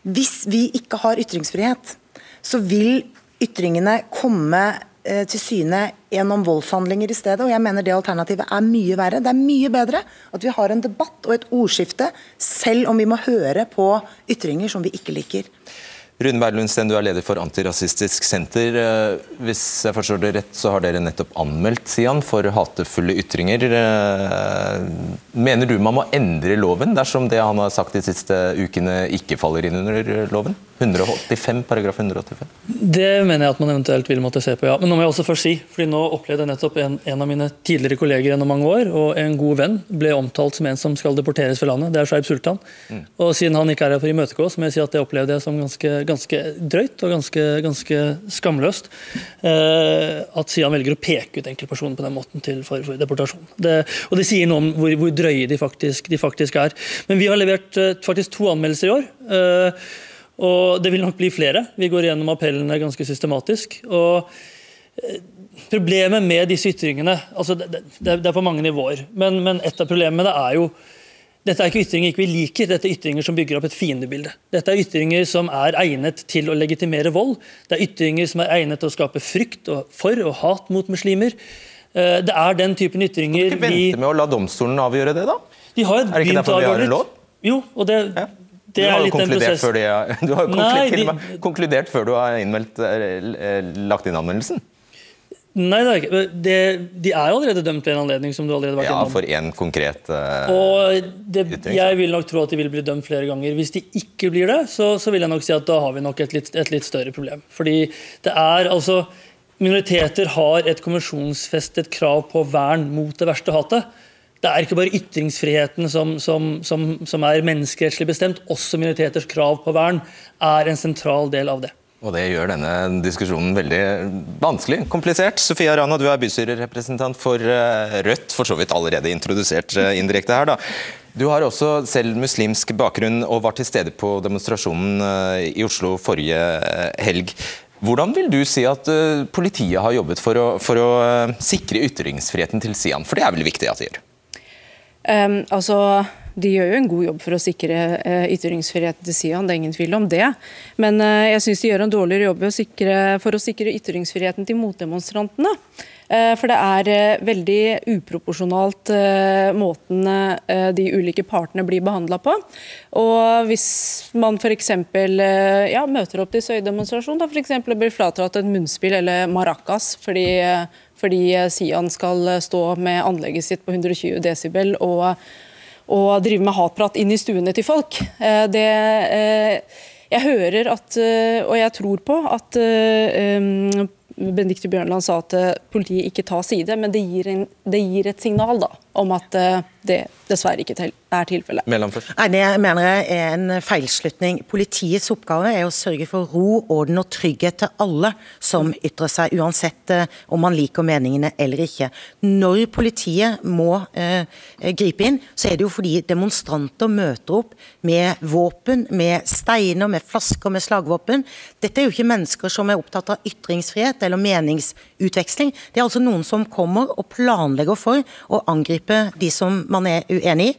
hvis vi ikke har ytringsfrihet, så vil ytringene komme eh, til syne gjennom voldshandlinger i stedet. og jeg mener Det alternativet er mye verre. Det er mye bedre at vi har en debatt og et ordskifte, selv om vi må høre på ytringer som vi ikke liker. Rune Berlundsten, du er leder for Antirasistisk Senter. Eh, hvis jeg forstår det rett, så har dere nettopp anmeldt Sian for hatefulle ytringer. Eh, mener du man må endre loven dersom det han har sagt de siste ukene ikke faller inn under loven? 185, paragraf 185? Det mener jeg at man eventuelt vil måtte se på, ja. Men nå må jeg også først si, fordi nå opplevde jeg nettopp en, en av mine tidligere kolleger gjennom mange år, og en god venn, ble omtalt som en som skal deporteres fra landet. Det er Shaib Sultan. Mm. Og siden han ikke er her for å imøtegå, så må jeg si at det opplevde jeg som ganske, ganske drøyt og ganske, ganske skamløst. Eh, at Sian velger å peke ut enkeltpersoner på den måten til for, for deportasjon. Det, og det sier noe om hvor, hvor drøye de faktisk, de faktisk, er. Men vi har levert eh, faktisk to anmeldelser i år. Eh, og det vil nok bli flere. Vi går gjennom appellene ganske systematisk. og Problemet med disse ytringene altså det, det, er på mange nivåer, men, men et av problemene er jo dette er ikke ytringer ikke vi liker, dette er ytringer som bygger opp et fiendebilde. Dette er ytringer som er egnet til å legitimere vold. Det er ytringer som er egnet til å skape frykt for og hat mot muslimer. Eh, det er den typen ytringer vi Kan du ikke vente med å la domstolen avgjøre det, da? De har er det ikke derfor vi har en lov? Jo, og det, ja. Det du har jo konkludert, før, de, du har Nei, de, konkludert før du har innmeldt, eh, lagt inn anmeldelsen? Nei, det er ikke. De, de er jo allerede dømt ved en anledning. som du allerede har vært Ja, for en konkret uh, Og det, Jeg vil nok tro at de vil bli dømt flere ganger. Hvis de ikke blir det, så, så vil jeg nok si at da har vi nok et litt, et litt større problem. Fordi det er altså Minoriteter har et konvensjonsfestet krav på vern mot det verste hatet. Det er ikke bare ytringsfriheten som, som, som, som er menneskerettslig bestemt, også minoriteters krav på vern er en sentral del av det. Og Det gjør denne diskusjonen veldig vanskelig, komplisert. Sofia Rana, du er bystyrerepresentant for eh, Rødt, for så vidt allerede introdusert eh, indirekte her. da. Du har også selv muslimsk bakgrunn og var til stede på demonstrasjonen eh, i Oslo forrige helg. Hvordan vil du si at politiet har jobbet for å, for å sikre ytringsfriheten til Sian? For det er vel viktig at de gjør? Um, altså, De gjør jo en god jobb for å sikre uh, ytringsfriheten til Sian, det er ingen tvil om det. Men uh, jeg syns de gjør en dårligere jobb for å sikre ytringsfriheten til motdemonstrantene. Uh, for det er veldig uproporsjonalt måten de ulike partene blir behandla på. Og hvis man f.eks. Ja, møter opp til søydemonstrasjon og blir fratatt et munnspill eller maracas fordi fordi Sian skal stå med anlegget sitt på 120 desibel og, og drive med hatprat inn i stuene til folk. Eh, det, eh, jeg hører at, eh, og jeg tror på, at Benedicte Bjørnland sa at politiet ikke tar side, men det gir, en, det gir et signal da, om at det dessverre ikke er tilfellet. Nei, Det mener jeg er en feilslutning. Politiets oppgave er å sørge for ro, orden og trygghet til alle som ytrer seg, uansett eh, om man liker meningene eller ikke. Når politiet må eh, gripe inn, så er det jo fordi demonstranter møter opp med våpen, med steiner, med flasker, med slagvåpen. Dette er jo ikke mennesker som er opptatt av ytringsfrihet eller meningsutveksling. Det er altså noen som kommer og planlegger for å angripe de som man er uenig i,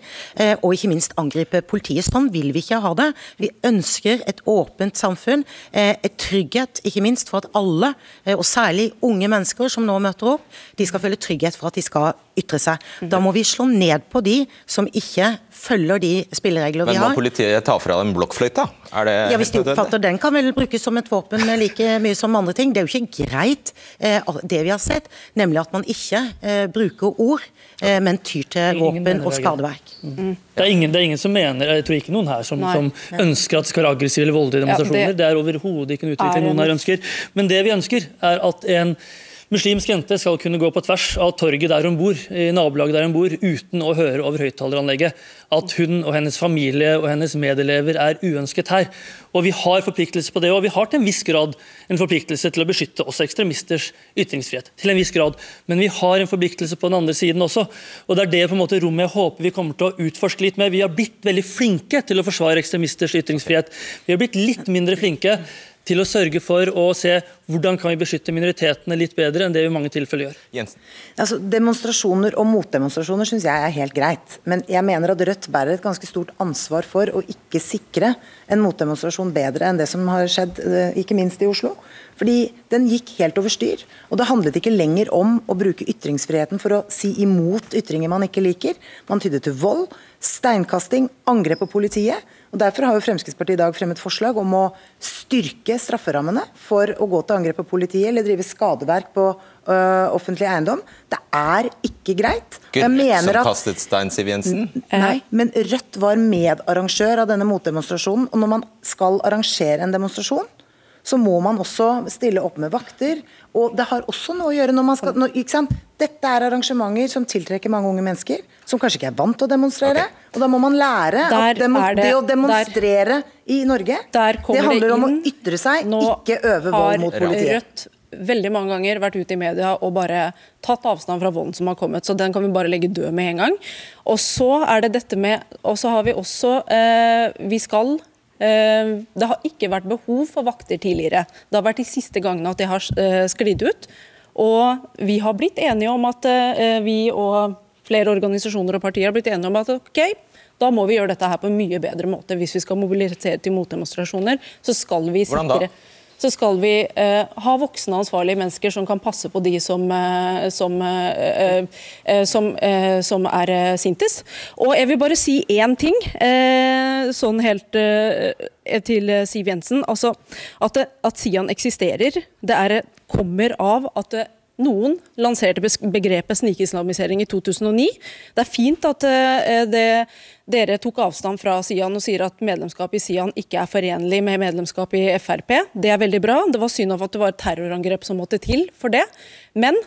og ikke minst angripe politiet. Sånn vil vi ikke ha det. Vi ønsker et åpent samfunn, eh, et trygghet ikke minst for at alle, eh, og særlig unge mennesker som nå møter opp, de skal føle trygghet for at de skal ytre seg. Da må vi slå ned på de som ikke følger de spilleregler vi har. Men må politiet ta fra dem blokkfløyta? ja, Hvis de oppfatter den, kan vel brukes som et våpen like mye som andre ting. Det er jo ikke greit, det vi har sett, nemlig at man ikke bruker ord, men tyr til våpen våpen og skadeverk. Mm. Det, er ingen, det, er ingen, som mener, jeg tror ikke noen her som, som ønsker at det skal være aggressive eller voldelige demonstrasjoner. Ja, det, det er overhodet ikke en utvikling noen her ønsker. Men det vi ønsker, er at en muslimsk jente skal kunne gå på tvers av torget der hun bor, i nabolaget der hun bor, uten å høre over høyttaleranlegget at hun og hennes familie og hennes medelever er uønsket her. Og Vi har forpliktelse på det, og vi har til en viss grad en forpliktelse til å beskytte også ekstremisters ytringsfrihet. til en viss grad, Men vi har en forpliktelse på den andre siden også. og Det er det på en måte rommet jeg håper vi kommer til å utforske litt mer. Vi har blitt veldig flinke til å forsvare ekstremisters ytringsfrihet. Vi har blitt litt mindre flinke til å sørge for å se hvordan kan vi beskytte minoritetene litt bedre enn det vi i mange tilfeller gjør. Jensen. Altså, demonstrasjoner og motdemonstrasjoner syns jeg er helt greit. Men jeg mener at Rødt bærer et ganske stort ansvar for å ikke sikre en motdemonstrasjon bedre enn det som har skjedd, eh, ikke minst i Oslo. Fordi den gikk helt over styr. Og det handlet ikke lenger om å bruke ytringsfriheten for å si imot ytringer man ikke liker. Man tydde til vold, steinkasting, angrep på politiet. Og Derfor har jo Fremskrittspartiet i dag fremmet forslag om å styrke strafferammene for å gå til angrep på politiet eller drive skadeverk på ø, offentlig eiendom. Det er ikke greit. Gud, jeg mener som kastet stein, Siv Jensen. Nei, men Rødt var medarrangør av denne motdemonstrasjonen. Og når man skal arrangere en demonstrasjon, så må man også stille opp med vakter. Og det har også noe å gjøre når man skal når, ikke sant? Dette er arrangementer som tiltrekker mange unge mennesker, som kanskje ikke er vant til å demonstrere. Og da må man lære Der at demo, det- det, å demonstrere i Norge, Der det handler om å ytre seg, Nå ikke øve vold mot politiet. Rødt veldig mange ganger vært ute i media og bare tatt avstand fra volden som har kommet, så den kan vi bare legge død med en gang. Og så er det dette med Og så har vi også eh, Vi skal det har ikke vært behov for vakter tidligere. Det har vært de siste gangene at det har eh, sklidd ut. Og vi har blitt enige om at eh, vi og flere organisasjoner og partier har blitt enige om at ok, da må vi gjøre dette her på en mye bedre måte. Hvis vi skal mobilisere til motdemonstrasjoner, så skal vi sikre Hvordan da? Så skal vi eh, ha voksne ansvarlige mennesker som kan passe på de som, eh, som, eh, som, som er sintes. Og jeg vil bare si én ting, sånn helt til Siv Jensen. Altså, at, at Sian eksisterer, det er, kommer av at det, noen lanserte begrepet snikislamisering i 2009. Det er fint at eh, det, dere tok avstand fra Sian og sier at medlemskap i Sian ikke er forenlig med medlemskap i Frp. Det er veldig bra. Det var synd av at det var et terrorangrep som måtte til for det. Men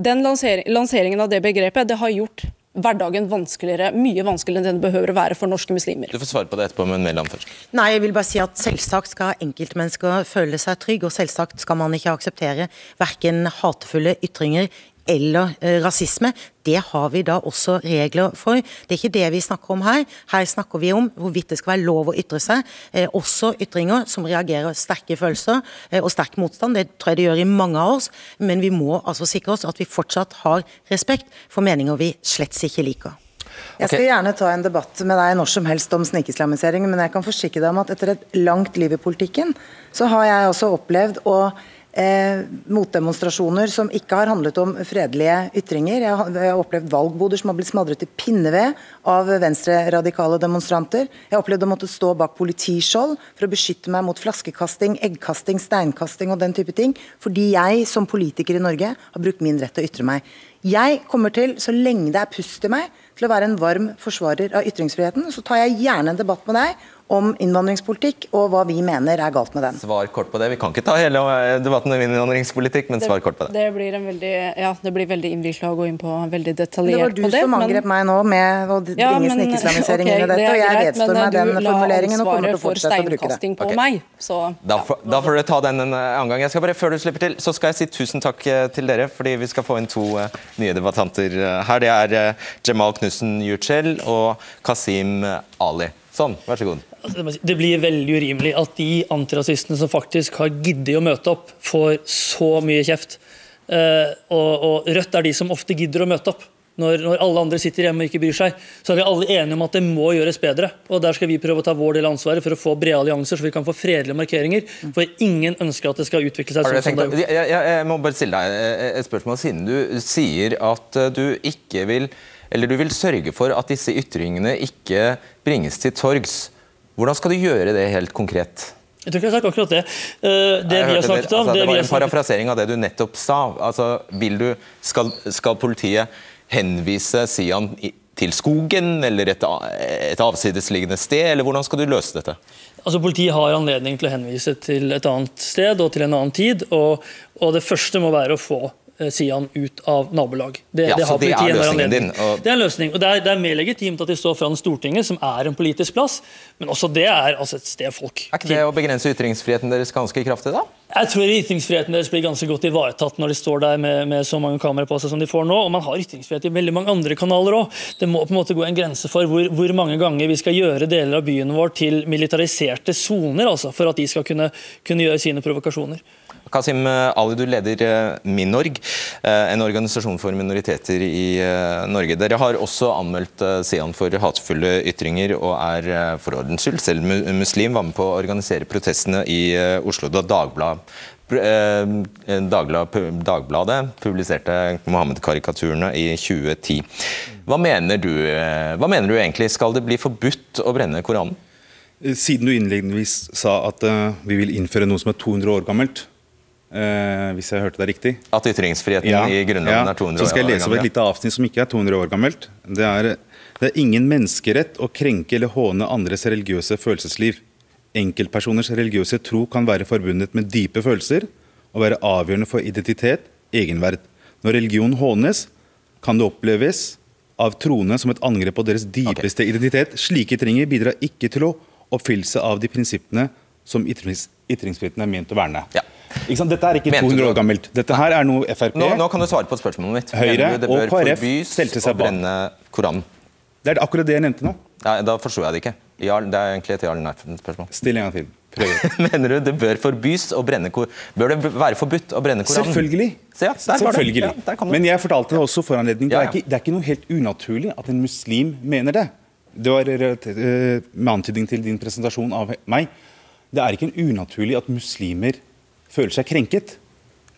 den lansering, lanseringen av det begrepet det har gjort hverdagen vanskeligere, mye vanskeligere enn den behøver å være for norske muslimer. Du får svare på det etterpå, men Mæland først. Nei, jeg vil bare si at Selvsagt skal enkeltmennesker føle seg trygge, og selvsagt skal man ikke akseptere verken hatefulle ytringer eller eh, rasisme. Det har vi da også regler for. Det er ikke det vi snakker om her. Her snakker vi om hvorvidt det skal være lov å ytre seg. Eh, også ytringer som reagerer sterke følelser eh, og sterk motstand. Det tror jeg det gjør i mange av oss. Men vi må altså sikre oss at vi fortsatt har respekt for meninger vi slett ikke liker. Jeg skal gjerne ta en debatt med deg når som helst om snikislamisering, men jeg kan forsikre deg om at etter et langt liv i politikken, så har jeg også opplevd å Eh, motdemonstrasjoner som ikke har handlet om fredelige ytringer. Jeg har, jeg har opplevd valgboder som har blitt smadret i pinneved av venstreradikale demonstranter. Jeg har opplevd å måtte stå bak politiskjold for å beskytte meg mot flaskekasting, eggkasting, steinkasting og den type ting, fordi jeg som politiker i Norge har brukt min rett til å ytre meg. Jeg kommer til, så lenge det er pust i meg, til å være en varm forsvarer av ytringsfriheten. Så tar jeg gjerne en debatt med deg om innvandringspolitikk og hva vi mener er galt med den. Svar kort på det. Vi kan ikke ta hele eh, debatten om innvandringspolitikk, men svar kort på det. Det blir, en veldig, ja, det blir veldig innvikla å gå inn på veldig detaljert på Det Det var du det. som men- angrep meg nå med å bringe Ja, men- snikislamisering okay, inn i dette, og jeg vedstår meg den formuleringen og kommer til å for fortsette å bruke det. på okay. meg, så Da får, da får dere ta den en eh, annen gang. Jeg skal bare, Før du slipper til, så skal jeg si tusen takk eh, til dere, fordi vi skal få inn to uh, nye debattanter uh, her. Det er uh, Jamal Knussen Yücel og Kasim Ali. Sånn, vær så god. Altså, det blir veldig urimelig at de antirasistene som faktisk har giddet å møte opp, får så mye kjeft. Eh, og, og Rødt er de som ofte gidder å møte opp. Når, når alle andre sitter hjemme og ikke bryr seg, så er vi alle enige om at det må gjøres bedre. Og Der skal vi prøve å ta vår del av ansvaret for å få brede allianser, så vi kan få fredelige markeringer. For ingen ønsker at det skal utvikle seg sånn som det har gjort. jeg, jeg, jeg må bare stille deg et spørsmål, siden du sier at eh, du ikke vil eller du vil sørge for at disse ytringene ikke bringes til torgs. Hvordan skal du gjøre det helt konkret? Jeg tror ikke jeg har sagt akkurat det. Eh, det vi har snakket om altså, det det var en parafrasering av det du nettopp sa. Altså, vil du, skal, skal politiet henvise Sian til skogen eller et, et avsidesliggende sted, eller hvordan skal du løse dette? Altså Politiet har anledning til å henvise til et annet sted og til en annen tid. Og, og det første må være å få Sian ut av nabolag. Det, Ja, det har det er løsningen din, og- Det er en løsning. og det er, det er mer legitimt at de står foran Stortinget, som er en politisk plass, men også det er altså et sted folk Er ikke det å begrense ytringsfriheten deres ganske kraftig, da? Jeg tror ytringsfriheten deres blir ganske godt ivaretatt når de står der med, med så mange kameraer på seg som de får nå. Og man har ytringsfrihet i veldig mange andre kanaler òg. Det må på en måte gå en grense for hvor, hvor mange ganger vi skal gjøre deler av byen vår til militariserte soner, altså, for at de skal kunne, kunne gjøre sine provokasjoner. Kasim Ali, du leder eh, Minorg, eh, en organisasjon for minoriteter i eh, Norge. Dere har også anmeldt eh, Sian for hatefulle ytringer, og er eh, for ordens skyld selv muslim, var med på å organisere protestene i eh, Oslo da Dagbladet eh, Dagblad, Dagbladet publiserte Mohammed-karikaturene i 2010. Hva mener, du, eh, hva mener du egentlig? Skal det bli forbudt å brenne Koranen? Eh, Siden du innledningsvis sa at eh, vi vil innføre noe som er 200 år gammelt, eh, hvis jeg hørte deg riktig At ytringsfriheten i Grunnloven er 200 år Så skal jeg lese opp et lite avsnitt som ikke er 200 år gammelt. Det er, det er ingen menneskerett å krenke eller håne andres religiøse følelsesliv. Enkeltpersoners religiøse tro kan være forbundet med dype følelser og være avgjørende for identitet, egenverd. Når religion hånes, kan det oppleves av troende som et angrep på deres dypeste identitet. Slike ytringer bidrar ikke til å oppfyllelse av de prinsippene som ytrings, ytringsfriheten er ment å verne. Sant? Dette er ikke Mente 200 år gammelt. Dette her er noe Frp Nå, nå kan du svare på spørsmålet mitt. Høyre du og KrF stelte seg bak. Koranen? Det er akkurat det jeg nevnte nå. Ja, da forsto jeg det ikke. Ja, det er egentlig et ja eller nei-spørsmål. Still en gang til. Mener du det bør forbys å brenne Kor... Bør det være forbudt å brenne Koranen? Selvfølgelig. Se, ja. Selvfølgelig. Ja. Men jeg fortalte det også for anledning. Det, det er ikke noe helt unaturlig at en muslim mener det. Det var eh, med antydning til din presentasjon av meg. Det er ikke en unaturlig at muslimer føler seg krenket.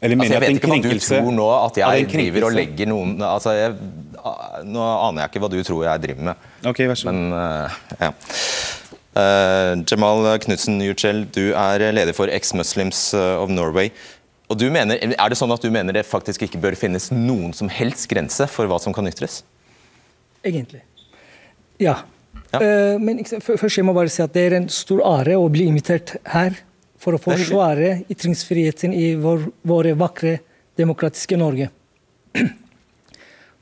Eller Altså, jeg vet ikke hva du tror nå, at jeg driver og legger noen altså jeg, Nå aner jeg ikke hva du tror jeg driver med. Ok, vær så god. Men, uh, ja. Uh, Jamal Knutsen Yücel, du er leder for Ex-Muslims eh, of Norway. Og du mener, er det sånn at du mener det faktisk ikke bør finnes noen som helst grense for hva som kan ytres? Egentlig. Ja. Eh, men ikke sant, fø- først jeg må bare si at det er en stor are å bli invitert her for å forsvare ytringsfriheten i vår, våre vakre, demokratiske Norge.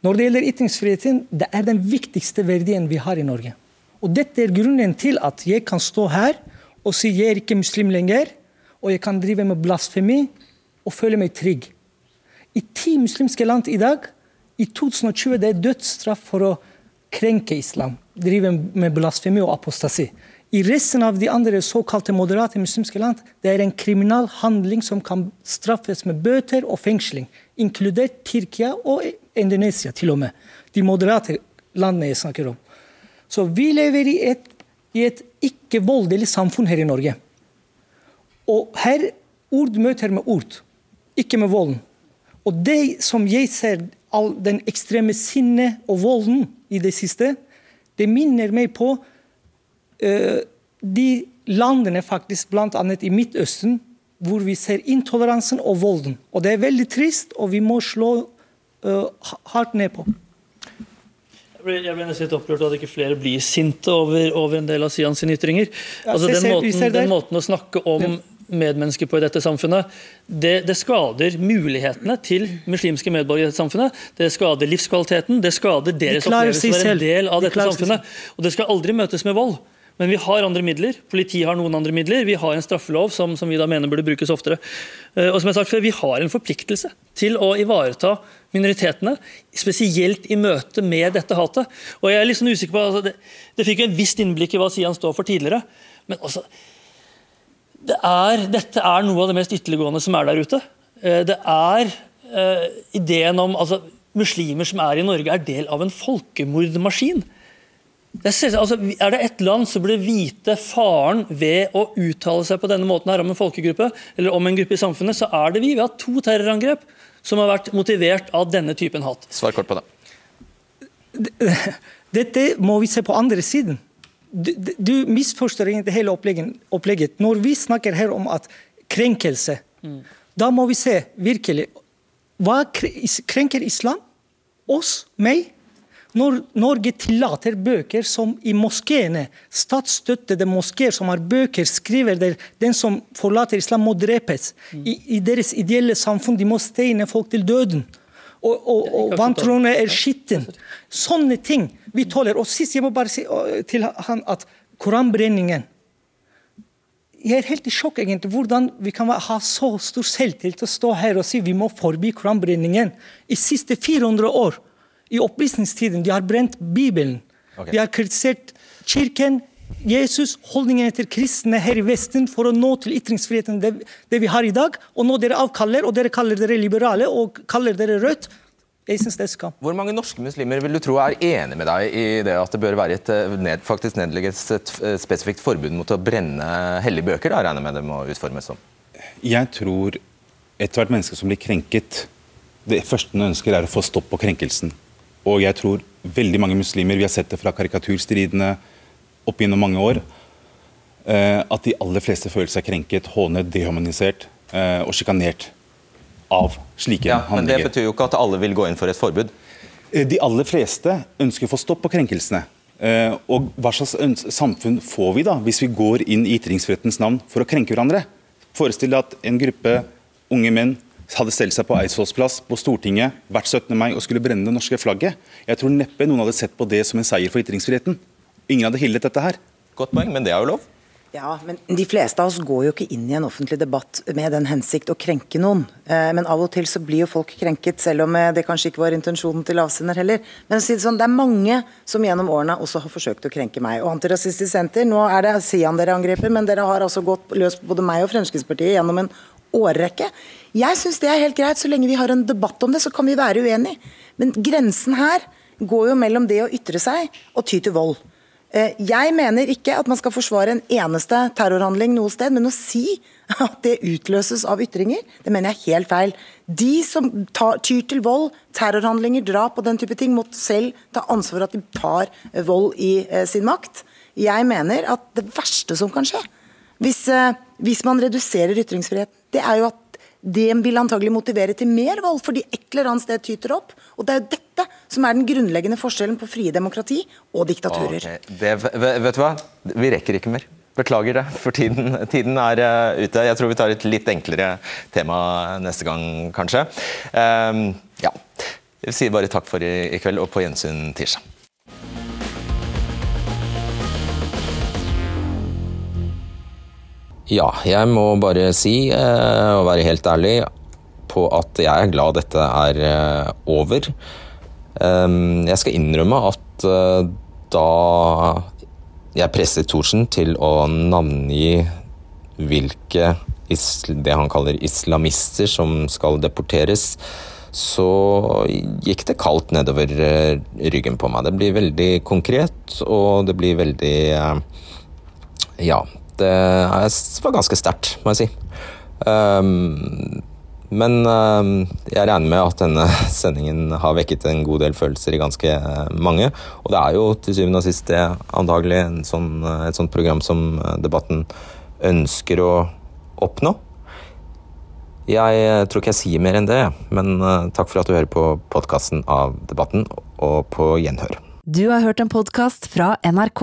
Når det gjelder ytringsfriheten, det er den viktigste verdien vi har i Norge. Og Dette er grunnen til at jeg kan stå her og si jeg er ikke muslim lenger, og jeg kan drive med blasfemi og føle meg trygg. I ti muslimske land i dag, i 2020, det er dødsstraff for å krenke islam, drive med blasfemi og apostasi. I resten av de andre såkalte moderate muslimske land det er en kriminal handling som kan straffes med bøter og fengsling, inkludert Tyrkia og Indonesia til og med. De moderate landene jeg snakker om. Så vi lever i et, i et ikke-voldelig samfunn her i Norge. Og her ord møter med ord, ikke med volden. Og det som jeg ser, all den ekstreme sinnet og volden i det siste, det minner meg på de landene faktisk, bl.a. i Midtøsten, hvor vi ser intoleransen og volden. Og Det er veldig trist, og vi må slå uh, hardt ned på. Jeg ble, jeg ble nesten litt opprørt av at ikke flere blir sinte over, over en del av Sian sine ytringer. Altså, den, måten, den måten å snakke om medmennesker på i dette samfunnet, det, det skader mulighetene til muslimske medborgere i dette samfunnet. Det skader livskvaliteten, det skader deres opplevelse være en del av De dette samfunnet. Og det skal aldri møtes med vold. Men vi har andre midler. Politiet har noen andre midler. Vi har en straffelov som, som vi da mener burde brukes oftere. Eh, Og som jeg har sagt før, Vi har en forpliktelse til å ivareta minoritetene, spesielt i møte med dette hatet. Og jeg er sånn usikker på, altså, det, det fikk jo en visst innblikk i hva Sian står for tidligere. Men altså, det er, dette er noe av det mest ytterliggående som er der ute. Eh, Det er uh, ideen om altså, muslimer som er i Norge, er del av en folkemordmaskin. Det er, altså, er det ett land som burde vite faren ved å uttale seg på denne måten her om en folkegruppe, eller om en gruppe i samfunnet, så er det vi. Vi har to terrorangrep som har vært motivert av denne typen hat. Svar kort på det. Dette må vi se på andre siden. Du, du- misforstår egentlig hele opplegget. Når vi snakker her om at krenkelse, da må vi se virkelig Hva krenker islam? Oss? Meg? Når Norge tillater bøker som i moskeene, statsstøttede moskeer som har bøker, skriver der den som forlater islam, må drepes. I, I deres ideelle samfunn de må steine folk til døden. Og, og, og vantroene er skitten. Sånne ting vi tåler. Og sist, jeg må bare si til han at koranbrenningen jeg er helt i sjokk egentlig, hvordan vi kan ha så stor selvtillit til å stå her og si vi må forby koranbrenningen. I siste 400 år, i opplysningstiden, de har brent Bibelen. Okay. De har kritisert kirken, Jesus, holdningene til kristne her i Vesten for å nå til ytringsfriheten det, det vi har i dag. Og nå dere avkaller, og dere kaller dere liberale og kaller dere Rødt. Jeg synes det er skam. Hvor mange norske muslimer vil du tro er enig med deg i det at det bør være et eh, ned, faktisk nedlegges et eh, spesifikt forbud mot å brenne hellige bøker? Da regner med det må utformes som. Jeg tror ethvert menneske som blir krenket, det første hun ønsker er å få stopp på krenkelsen. Og jeg tror veldig mange muslimer, vi har sett det fra karikaturstridene opp gjennom mange år, eh, at de aller fleste føler seg krenket, hånet, dehumanisert eh, og sjikanert av slike Ja, men det betyr jo ikke at alle vil gå inn for et forbud. Eh, De aller fleste ønsker å få stopp på krenkelsene. Og hva slags samfunn får vi da, hvis vi går inn i ytringsfrihetens navn for å krenke hverandre? Forestill deg at en gruppe unge menn hadde stelt seg på Eidsvolls plass på Stortinget hvert 17. mai og skulle brenne det norske flagget. Jeg tror neppe noen hadde sett på det som en seier for ytringsfriheten. Ingen hadde hyllet dette her. Godt poeng, men det er jo lov. Ja, men De fleste av oss går jo ikke inn i en offentlig debatt med den hensikt å krenke noen. Eh, Men av og til så blir jo folk krenket, selv om eh, det kanskje ikke var intensjonen til avsender heller. Men å si det sånn, det er mange som gjennom årene også har forsøkt å krenke meg. Og Antirasistisk Senter, nå er det Sian dere angriper, men dere har altså gått løs på både meg og Fremskrittspartiet gjennom en årrekke. Jeg syns det er helt greit, så lenge vi har en debatt om det, så kan vi være uenige. Men grensen her går jo mellom det å ytre seg og ty til vold. Eh, Jeg mener ikke at man skal forsvare en eneste terrorhandling noe sted, men å si at det utløses av ytringer, det mener jeg er helt feil. De som tar, tyr til vold, terrorhandlinger, drap og den type ting, må selv ta ansvar for at de tar vold i eh, sin makt. Jeg mener at det verste som kan skje, hvis, eh, hvis man reduserer ytringsfriheten, det er jo at det vil antagelig motivere til mer vold, fordi et eller annet sted tyter opp. Og det er jo dette som er den grunnleggende forskjellen på frie demokrati og diktaturer. Okay. Det, vet du hva? Vi rekker ikke mer. Beklager det, for tiden, tiden er eh, ute. Jeg tror vi tar et litt enklere tema neste gang, kanskje. Um, ja. Jeg sier bare takk for i, i kveld, og på gjensyn tirsdag. Ja, jeg må bare si, eh, og være helt ærlig, på at jeg er glad dette er eh, over. Um, jeg skal innrømme at eh, da jeg presset Thorsen til å navngi hvilke det han kaller islamister som skal deporteres, så gikk det kaldt nedover ryggen på meg. Det blir veldig konkret, og det blir veldig Ja, det var ganske sterkt, må jeg si. Um, men eh, jeg regner med at denne sendingen har vekket en god del følelser i ganske eh, mange. Og det er jo til syvende og sist det antagelig sånn, eh, et sånt program som eh, Debatten ønsker å oppnå. Jeg tror ikke jeg sier mer enn det, men takk for at du hører på podkasten av Debatten, og på gjenhør. Du har hørt en podkast fra NRK.